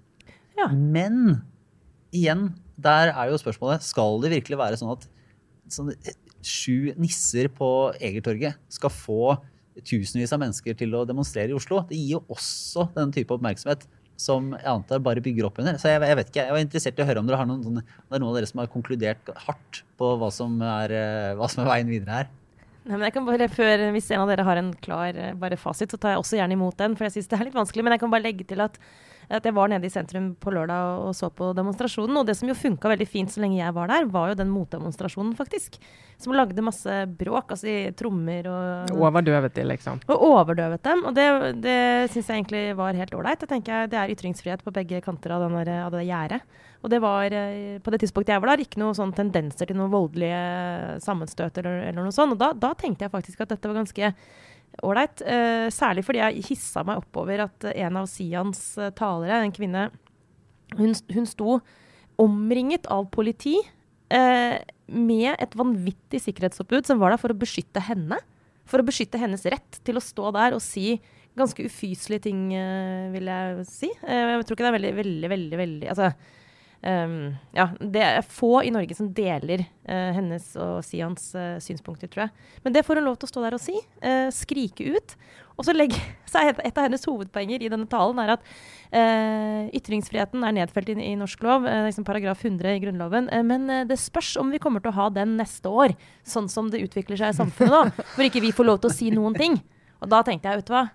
Ja. Men igjen, der er jo spørsmålet, skal det virkelig være sånn at sånn, sju nisser på Egertorget skal få tusenvis av mennesker til å demonstrere i Oslo? Det gir jo også den type oppmerksomhet som jeg antar bare bygger opp under. Så jeg, jeg vet ikke, jeg var interessert i å høre om dere har noen, sånne, det er noen av dere som har konkludert hardt på hva som er, eh, hva som er veien videre her. Nei, men jeg kan bare, før, Hvis en av dere har en klar eh, bare fasit, så tar jeg også gjerne imot den. For jeg syns det er litt vanskelig. Men jeg kan bare legge til at, at jeg var nede i sentrum på lørdag og, så på demonstrasjonen. Og det som jo funka veldig fint så lenge jeg var der, var jo den motdemonstrasjonen, faktisk. Som lagde masse bråk. Altså i trommer og Overdøvet de, liksom. Og overdøvet dem. Og det, det syns jeg egentlig var helt ålreit. Det er ytringsfrihet på begge kanter av, denne, av det gjerdet. Og det var eh, på det tidspunktet jeg var der, ikke noen sånn tendenser til noen voldelige sammenstøt eller, eller noe sånt. Og da, da tenkte jeg faktisk at dette var ganske ålreit. Eh, særlig fordi jeg hissa meg oppover at en av Sians eh, talere, en kvinne, hun, hun sto omringet av politi eh, med et vanvittig sikkerhetsoppbud som var der for å beskytte henne. For å beskytte hennes rett til å stå der og si ganske ufyselige ting, vil jeg si. Jeg tror ikke det er veldig, veldig, veldig, veldig altså, ehm, ja, det er få i Norge som deler uh, hennes og Sians uh, synspunkter, tror jeg. Men det får hun lov til å stå der og si. Uh, skrike ut. Og så, legge, så et, et av hennes hovedpoenger i denne talen er at ytringsfriheten er nedfelt i, i norsk lov, liksom paragraf 100 i Grunnloven. Men det spørs om vi kommer til å ha den neste år, sånn som det utvikler seg i samfunnet nå. Hvor ikke vi får lov til å si noen ting. Og da tenkte jeg, vet du hva.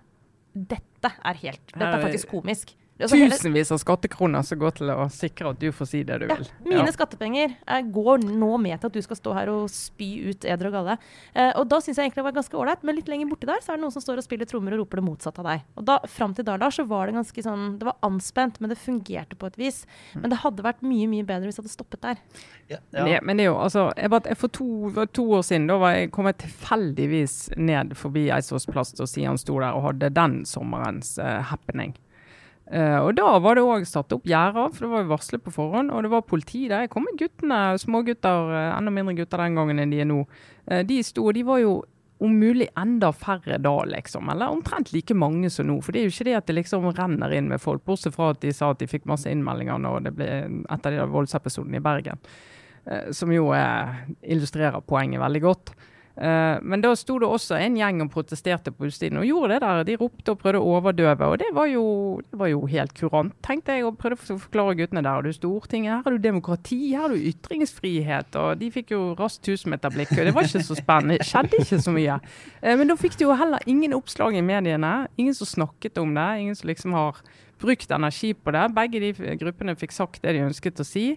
Dette er helt Dette er faktisk komisk. Altså, tusenvis av skattekroner som går til å sikre at du får si det du Ja, vil. mine skattepenger eh, går nå med til at du skal stå her og spy ut eder og galle. Eh, og da syns jeg egentlig det var ganske ålreit, men litt lenger borti der så er det noen som står og spiller trommer og roper det motsatte av deg. Og da, fram til da, Lars, så var det ganske sånn Det var anspent, men det fungerte på et vis. Men det hadde vært mye, mye bedre hvis det hadde stoppet der. Ja, Men, det, men det er jo, altså, jeg bare, jeg for to, to år siden da var jeg, kom jeg tilfeldigvis ned forbi Eidsvolls plass og Sian sto der og hadde den sommerens uh, happening. Eh, og Da var det òg satt opp gjerder, for det var jo varslet på forhånd. Og det var politi der. Jeg kom med guttene, smågutter, uh, enda mindre gutter den gangen enn de er nå. Uh, de sto, og de var jo om mulig enda færre da, liksom. Eller omtrent like mange som nå. For det er jo ikke det at det liksom renner inn med folk, bortsett fra at de sa at de fikk masse innmeldinger når det ble etter de der voldsepisodene i Bergen. Som jo illustrerer poenget veldig godt. Eh, men da sto det også en gjeng og protesterte på utstillingen og gjorde det der. De ropte og prøvde å overdøve, og det var jo, det var jo helt kurant, tenkte jeg. Og prøvde å forklare guttene der. Har du Stortinget, her har du demokrati, her har du ytringsfrihet. Og de fikk jo raskt tusenmeterblikk, og det var ikke så spennende. Det skjedde ikke så mye. Eh, men da fikk de jo heller ingen oppslag i mediene. Ingen som snakket om det. Ingen som liksom har brukt energi på det. Begge de gruppene fikk sagt det de ønsket å si.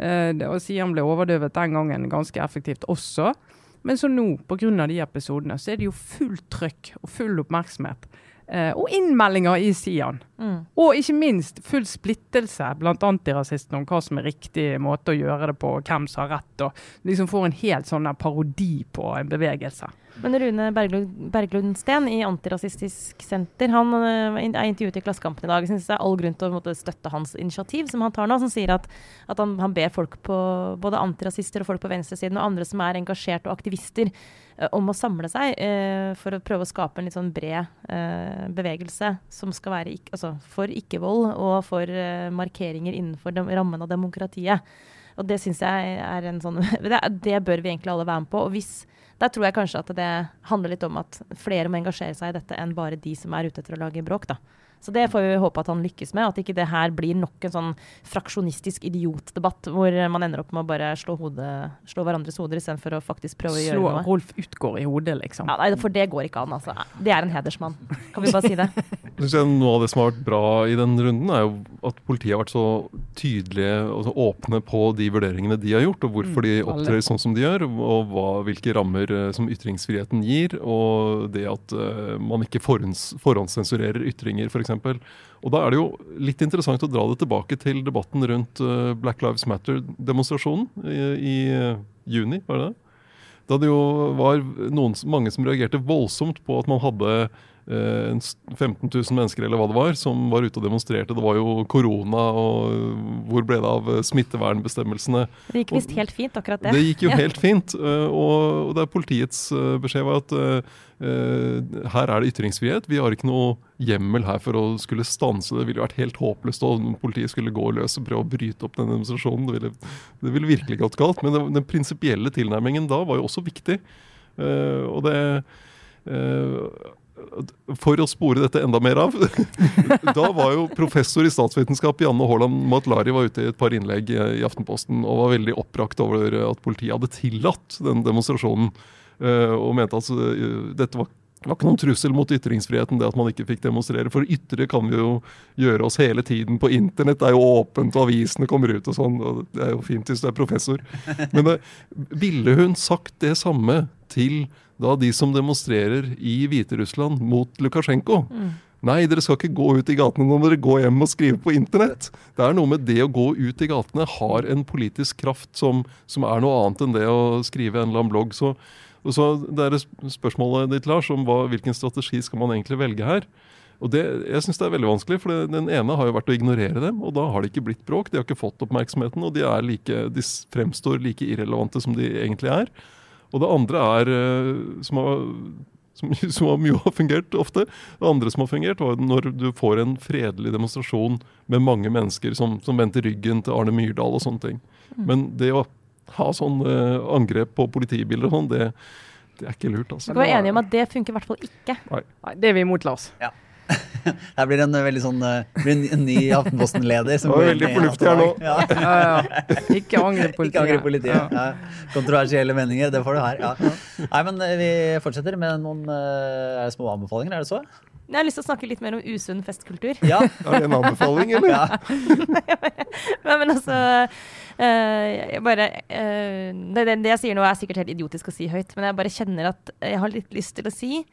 Eh, og Sian ble overdøvet den gangen ganske effektivt også. Men så nå, pga. de episodene, så er det jo fullt trøkk og full oppmerksomhet. Eh, og innmeldinger i Sian. Mm. Og ikke minst full splittelse blant antirasistene om hva som er riktig måte å gjøre det på, og hvem som har rett. Og liksom får en helt sånn parodi på en bevegelse. Men Rune Berglund, Berglund Steen i Antirasistisk Senter han øh, er intervjuet i Klassekampen i dag. Jeg synes det er all grunn til å måtte støtte hans initiativ, som han tar nå. Som sier at, at han, han ber folk på både antirasister og folk på venstresiden og andre som er engasjert og aktivister, øh, om å samle seg eh, for å prøve å skape en litt sånn bred eh, bevegelse som skal være ikk- altså, for ikke-vold og for øh, markeringer innenfor dem, rammen av demokratiet. Og det syns jeg er en sånn det, det bør vi egentlig alle være med på. Og hvis der tror jeg kanskje at det handler litt om at flere må engasjere seg i dette enn bare de som er ute etter å lage bråk. da. Så det får vi håpe at han lykkes med. At ikke det her blir nok en sånn fraksjonistisk idiotdebatt hvor man ender opp med å bare slå, hodet, slå hverandres hoder istedenfor å faktisk prøve å gjøre noe. Slå. Rolf Utgård i hodet, liksom. Ja, nei, for det går ikke an, altså. Det er en hedersmann. Kan vi bare si det? Synes Noe av det som har vært bra i den runden, er jo at politiet har vært så tydelige og så åpne på de vurderingene de har gjort, og hvorfor de Mm, opptrer sånn som de gjør, og hva, hvilke rammer eh, som ytringsfriheten gir, og det at uh, man ikke forhånds, forhåndssensurerer ytringer, f.eks. Og da er det jo litt interessant å dra det tilbake til debatten rundt eh, Black Lives Matter-demonstrasjonen i, i eh, juni, var det? Da det jo var noen, mange som reagerte voldsomt på at man hadde 15 000 mennesker eller hva det var, som var ute og demonstrerte. Det var jo korona, og hvor ble det av eh, smittevernbestemmelsene? Det gikk visst helt fint, akkurat det. Det gikk jo Ja. helt fint. eh, Og det er politiets eh, beskjed var at eh, eh, her er det ytringsfrihet. Vi har ikke noe hjemmel her for å skulle stanse det. Det ville vært helt håpløst om politiet skulle gå løs og prøve å bryte opp den demonstrasjonen. Det ville, det ville virkelig gått galt. Men den prinsipielle tilnærmingen da var jo også viktig. Eh, og det eh, for å spore dette enda mer av Da var jo professor i statsvitenskap Janne Haaland Matlari var ute i et par innlegg eh, i Aftenposten og var veldig oppbrakt over at politiet hadde tillatt den demonstrasjonen. eh, Og mente at eh, dette var var ikke noen trussel mot ytringsfriheten, det at man ikke fikk demonstrere. For ytre kan vi jo gjøre oss hele tiden. På internett Det er jo åpent, og avisene kommer ut og sånn. og Det er jo fint hvis du er professor. Men det, ville hun sagt det samme til da de som demonstrerer i Hviterussland mot Lukasjenko? Nei, dere skal ikke gå ut i gatene, nå må dere gå hjem og skrive på internett. Det er noe med det å gå ut i gatene har en politisk kraft som, som er noe annet enn det å skrive en eller annen blogg. Så, så Det er spørsmålet ditt, Lars, om hva, hvilken strategi skal man egentlig velge her. Og det, Jeg syns det er veldig vanskelig, for det, den ene har jo vært å ignorere dem. Og da har det ikke blitt bråk, de har ikke fått oppmerksomheten, og de, like, de fremstår like irrelevante som de egentlig er. Og det andre er, eh, som har, som, som har mye har fungert ofte, det andre som har fungert, var når du får en fredelig demonstrasjon med mange mennesker som, som vendte ryggen til Arne Myrdal og sånne ting. Men det å ha sånn eh, angrep på politibiler og sånn, det, det er ikke lurt, Vi altså. kan være enige om at det funker i hvert fall ikke. Nei, det er vi imot, Lars. Her blir en eh, veldig sånn eh, blir en, en ny Aftenposten-leder. som går veldig fornuftig her nå. Ja. Ja, ja. Ikke angre politiet. Ikke angre politiet. Ja. Ja. Kontroversielle meninger, det får du her. Ja. Nei, men eh, Vi fortsetter med noen er det små anbefalinger, er det så? Jeg har lyst til å snakke litt mer om usunn festkultur. Ja, Er det en anbefaling, eller? ja. Men, men altså eh, jeg bare, eh, det, det, det jeg sier nå, er sikkert helt idiotisk å si høyt, men jeg bare kjenner at jeg har litt lyst til å si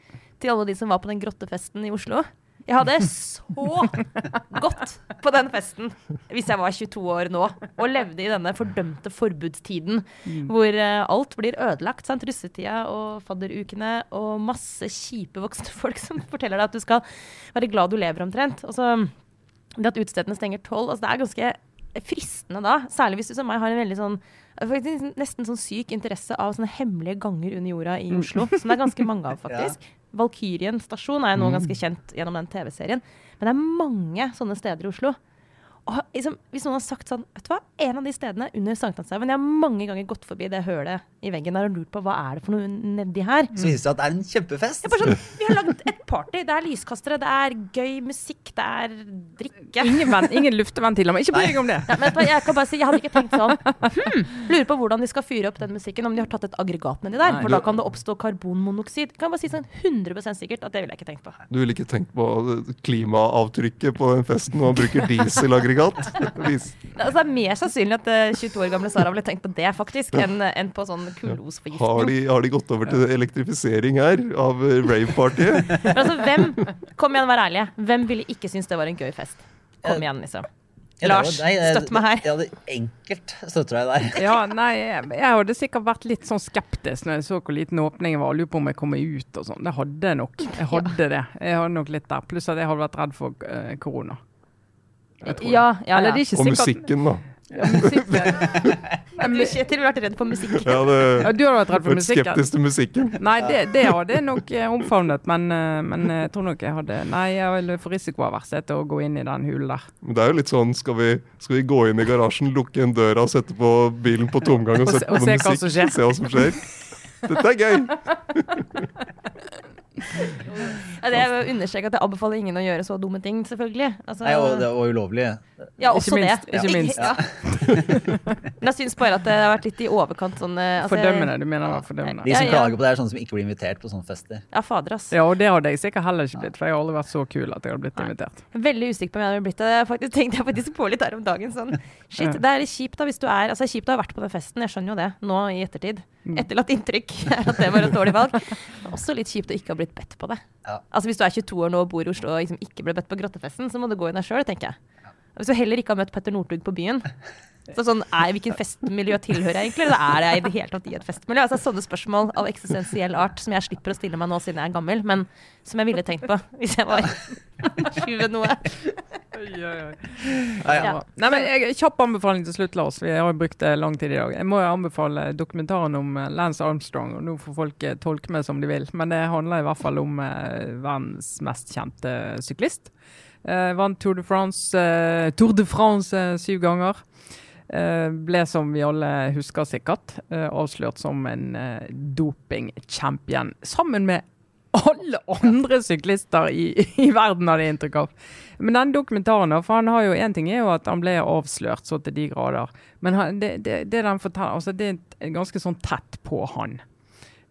til alle de som var på den grottefesten i Oslo Jeg hadde så godt på den festen hvis jeg var 22 år nå og levde i denne fordømte forbudstiden hvor eh, alt blir ødelagt. Sant? Russetida og fadderukene og masse kjipe voksne folk som forteller deg at du skal være glad du lever, omtrent. Og så det at utestedene stenger tolv, altså det er ganske fristende da. Særlig hvis du som meg har en veldig sånn faktisk nesten sånn syk interesse av sånne hemmelige ganger under jorda i Oslo. Som det er ganske mange av, faktisk. Valkyrien stasjon er jo nå ganske kjent gjennom den TV-serien. Men det er mange sånne steder i Oslo. Og liksom, hvis noen har sagt sånn Vet du hva, en av de stedene under Sankthanshaugen Jeg har mange ganger gått forbi det hølet i veggen der og lurt på hva er det for noe nedi her. Så viser det seg at det er en kjempefest. Det er bare sånn, Vi har lagd et party. Det er lyskastere, det er gøy musikk, det er drikke. Ingen, venn, ingen lufteventiler, men ikke bry deg om det. Ja, men jeg kan bare si, jeg hadde ikke tenkt sånn Hmm, Lurer på hvordan de skal fyre opp den musikken, om de har tatt et aggregat nedi der. Nei. For da kan det oppstå karbonmonoksid. Kan jeg bare si sånn 100% sikkert at det ville jeg ikke tenkt på. Du ville ikke tenkt på klimaavtrykket på den festen når man bruker dieselaggregat? Vis- Altså, det er mer sannsynlig at eh, 22 år gamle Sara ville tenkt på det, faktisk, enn, en på sånn kullosforgiftning. Har har de gått over til elektrifisering her av eh, rave-partyet? Altså, hvem Kom igjen, vær ærlige. Hvem ville ikke synes det var en gøy fest? Kom igjen, liksom. Ja, Lars, nei, støtt meg her. Jeg hadde enkelt støtter deg. Ja, nei, jeg, jeg hadde sikkert vært litt sånn skeptisk når jeg så hvor liten åpningen var. Lurer på om jeg kommer ut og sånn. Det hadde jeg nok. Jeg hadde det. Jeg hadde nok litt der. Pluss at jeg hadde vært redd for eh, korona. Jeg det. Ja, ja, Eller ja. det er ikke Og sikkert musikken, da. Ja, musikken. Du, Kjetil, ville vært redd for musikk. Ja, det, Ja, du har vært redd for musikken. skeptisk til musikken. Nei, det, det hadde jeg nok eh, omfavnet, men, eh, men jeg tror nok jeg hadde Nei, jeg ville for risikoavers til å gå inn i den hulen der. Men det er jo litt sånn, skal vi, skal vi gå inn i garasjen, lukke igjen døra, sette på bilen på tomgang og Og se- sette på noe se musikk? Se hva som skjer. Dette er gøy. Ja, det er å understreke at jeg anbefaler ingen å gjøre så dumme ting, selvfølgelig. Altså, Nei, og det og ulovlig. ja, også Ikke minst, det. ikke minst. Ja. Men jeg syns bare at det har vært litt i overkant sånn eh, altså, Fordømmende. Du mener da fordømmende? De som klager på det, er sånne som ikke blir invitert på sånne fester. Ja, fader, ass. Ja, og det hadde jeg sikkert heller ikke blitt, for jeg har aldri vært så kul at jeg har blitt invitert. Veldig usikker på om jeg hadde blitt det. Faktisk, tenkte jeg faktisk på litt her om dagen. Sånn. Shit, Ja. det er litt kjipt da hvis du er Altså, det er kjipt å ha vært på den festen, jeg skjønner jo det nå i ettertid. Mm. Etterlatt inntrykk er at det var et dårlig valg. Også litt kjipt å ikke ha blitt bedt på det. Ja. Altså Hvis du er 22 år nå og bor i Oslo og liksom ikke ble bedt på grottefesten, så må du gå i deg sjøl, tenker jeg. Hvis du heller ikke har møtt Petter Northug på byen, så sånn, er, hvilken festmiljø tilhører jeg egentlig? Eller er jeg i det hele tatt i et festmiljø? Altså Sånne spørsmål av eksistensiell art som jeg slipper å stille meg nå siden jeg er gammel, men som jeg ville tenkt på hvis jeg var 20 noe. Ja. Nei, men jeg, Kjapp anbefaling til slutt, Lars. Vi har brukt det lang tid i dag. Jeg må anbefale dokumentaren om eh, Lance Armstrong. og Nå får folk eh, tolke meg som de vil, men det handler i hvert fall om eh, verdens mest kjente syklist. Eh, vant Tour de France, eh, Tour de France eh, syv ganger. Ble, som vi alle husker sikkert, avslørt som en dopingchampion. Sammen med alle andre syklister i, i verden, hadde jeg inntrykk av. Men den dokumentaren, for han har jo en ting er jo at han ble avslørt så til de grader. Men han, det, det, det forteller, altså det er ganske sånn tett på han.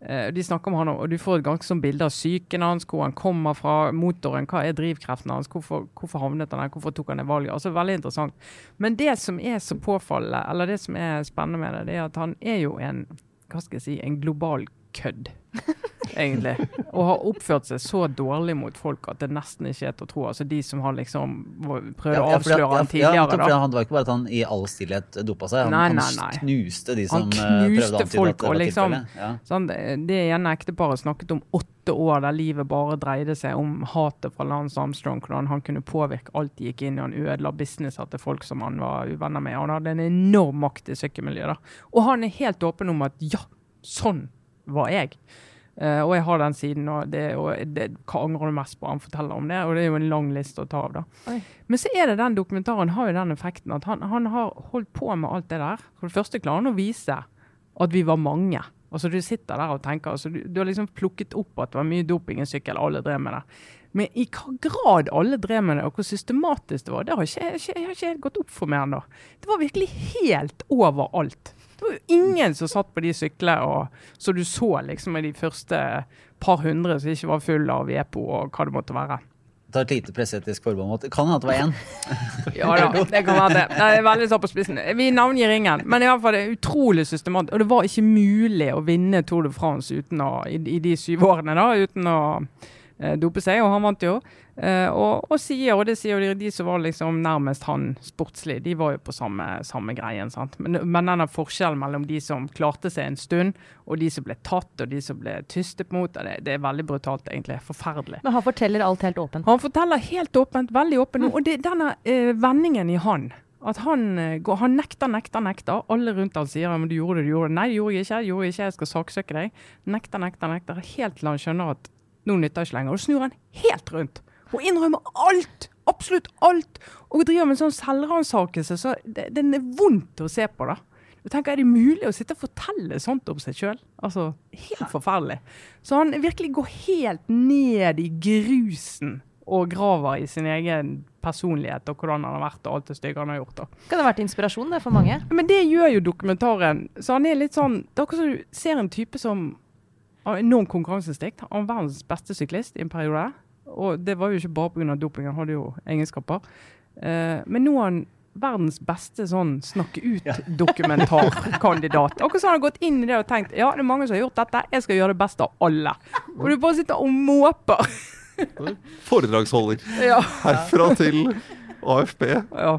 Eh, de snakker om han, og du får et ganske sånn bilde av psyken hans, hvor han kommer fra, motoren, hva er drivkreften hans, hvorfor, hvorfor havnet han der, hvorfor tok han det valget. Altså Veldig interessant. Men det som er så påfallende, eller det som er spennende med det, det er at han er jo en hva skal jeg si, en global kødd, egentlig. Og har oppført seg så dårlig mot folk at det nesten ikke er til å tro. Altså de som har liksom prøvd Ja, å avsløre avsløre han tidligere. Ja, da. Han, det var ikke bare at han i all stillhet dopa seg, han, Nei, nei, nei, han knuste de som eh, prøvde å antyde folk, at det og var liksom- Ja. Sånn, det ene ekteparet snakket om åtte år der livet bare dreide seg om hatet fra Lance Armstrong. Hvordan han kunne påvirke alt de gikk inn i. Han ødela businesser til folk som han var uvenner med. Han hadde en enorm makt i sykkelmiljøet. Og han er helt åpen om at ja, sånn var jeg. Eh, og jeg har den siden, og det, og det hva angrer du mest på? Han forteller om det, og det er jo en lang liste å ta av. da. Oi. Men så er det den dokumentaren har jo den effekten at han, han har holdt på med alt det der. For det første klarer han å vise at vi var mange. Altså Du sitter der og tenker, altså du, du har liksom plukket opp at det var mye doping i sykkel, alle drev med det. Men i hva grad alle drev med det, og hvor systematisk det var, det har ikke, ikke, har ikke helt gått opp for meg ennå. Det var virkelig helt overalt. Det var jo ingen som satt på de syklene og så du så liksom med de første par hundre som ikke var full av EPO og hva det måtte være. ta et lite presseetisk forbehold det kan hende det var én. Ja da, det kan være det. Det er veldig satt på spissen. Vi navngir ingen, men i hvert fall det er utrolig systematisk. Og det var ikke mulig å vinne Tour de France uten å, i, i de syv årene da, uten å dope seg, og han vant jo. Eh, og, og sier, og det sier jo de, de som var liksom nærmest han sportslig, de var jo på samme, samme greien. sant? Men, men denne forskjellen mellom de som klarte seg en stund, og de som ble tatt, og de som ble tystet mot, det, det er veldig brutalt, egentlig. Forferdelig. Men han forteller alt helt åpent. Han forteller helt åpent, veldig åpent, og det, denne eh, vendingen i han at han, eh, han nekter, nekter, nekter. Alle rundt han sier men du gjorde det, du gjorde det. Nei, det gjorde jeg ikke. Jeg gjorde ikke, Jeg skal saksøke deg. Nekter, nekter, nekter. Helt til han skjønner at nå nytter ikke lenger. Og snur han helt rundt og innrømmer alt! Absolutt alt! Og driver med en sånn selvransakelse så det, den er vondt å se på, da. Jeg tenker, Er det mulig å sitte og fortelle sånt om seg sjøl? Altså, helt forferdelig. Så han virkelig går helt ned i grusen og graver i sin egen personlighet og hvordan han har vært og alt det stygge han har gjort. da. Kan det ha vært inspirasjon det for mange? Men det gjør jo dokumentaren. Så han er litt sånn Det er akkurat som du ser en type som har enormt konkurranseinstinkt. Han var verdens beste syklist i en periode. Og det var jo ikke bare pga. doping, han hadde jo egenskaper. Eh, men nå er han verdens beste sånn snakke ut-dokumentarkandidat. Akkurat som han har gått inn i det og tenkt ja, det er mange som har gjort dette, jeg skal gjøre det beste av alle. Og du bare sitter og måper. Foredragsholder. Ja. Herfra til AFP. ja.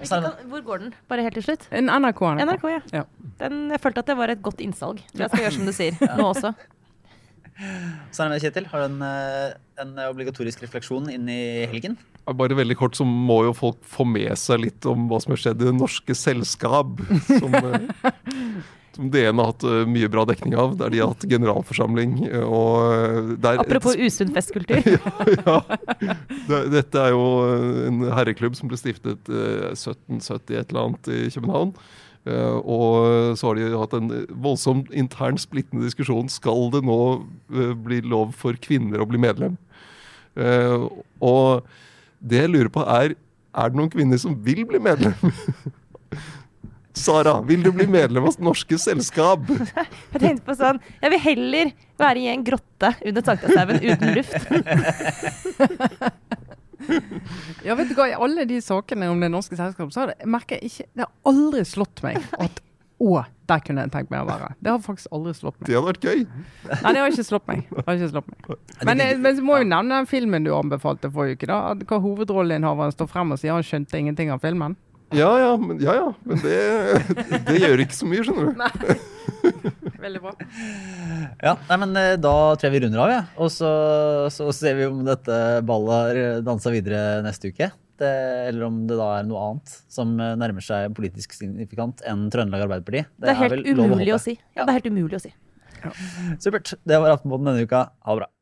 Ja. Kan- Hvor går den? Bare helt til slutt? NRK. NRK. NRK, ja. Ja. Den, jeg følte at det var et godt innsalg. Jeg skal gjøre som du sier, nå også. Så er det med, Kjetil. Har du en, eh, en obligatorisk refleksjon inn i helgen? Bare veldig kort så må jo folk få med seg litt om hva som har skjedd i det norske selskap. Som, eh, som DN har hatt eh, mye bra dekning av. Der de har hatt generalforsamling. eh, Og eh, der Apropos usunn festkultur. ja. Det, dette er jo en herreklubb som ble stiftet eh, 1770 et eller annet i København. Og så har de hatt en voldsom intern splittende diskusjon. Skal det nå bli lov for kvinner å bli medlem? Og det jeg lurer på er Er det noen kvinner som vil bli medlem? Sara, vil du bli medlem av Norske Selskap? Jeg tenkte på sånn Jeg vil heller være i en grotte under Sankthanshaugen uten luft. Ja, vet du hva, I alle de sakene om det norske selskapet, så har det, merker jeg ikke Det har aldri slått meg at å, der kunne jeg tenkt meg å være. Det har faktisk aldri slått meg. Det hadde vært gøy. Nei, det har ikke slått meg. Det har ikke slått meg. Men, men så må jeg nevne den filmen du anbefalte forrige uke. da, at Hva hovedrolleinnehaveren står frem og sier han skjønte ingenting av filmen. Ja ja, men, ja, ja, men det, det gjør ikke så mye, skjønner du. Veldig bra. Ja, nei, men eh, Da tror jeg vi runder av, ja. og så, så ser vi om dette ballet har dansa videre neste uke. Det, eller om det da er noe annet som eh, nærmer seg politisk signifikant enn Trøndelag Arbeiderparti. Det er helt vel umulig å å si. Ja, det er helt umulig å si. Supert. Det var Aftenposten denne uka. Ha det bra.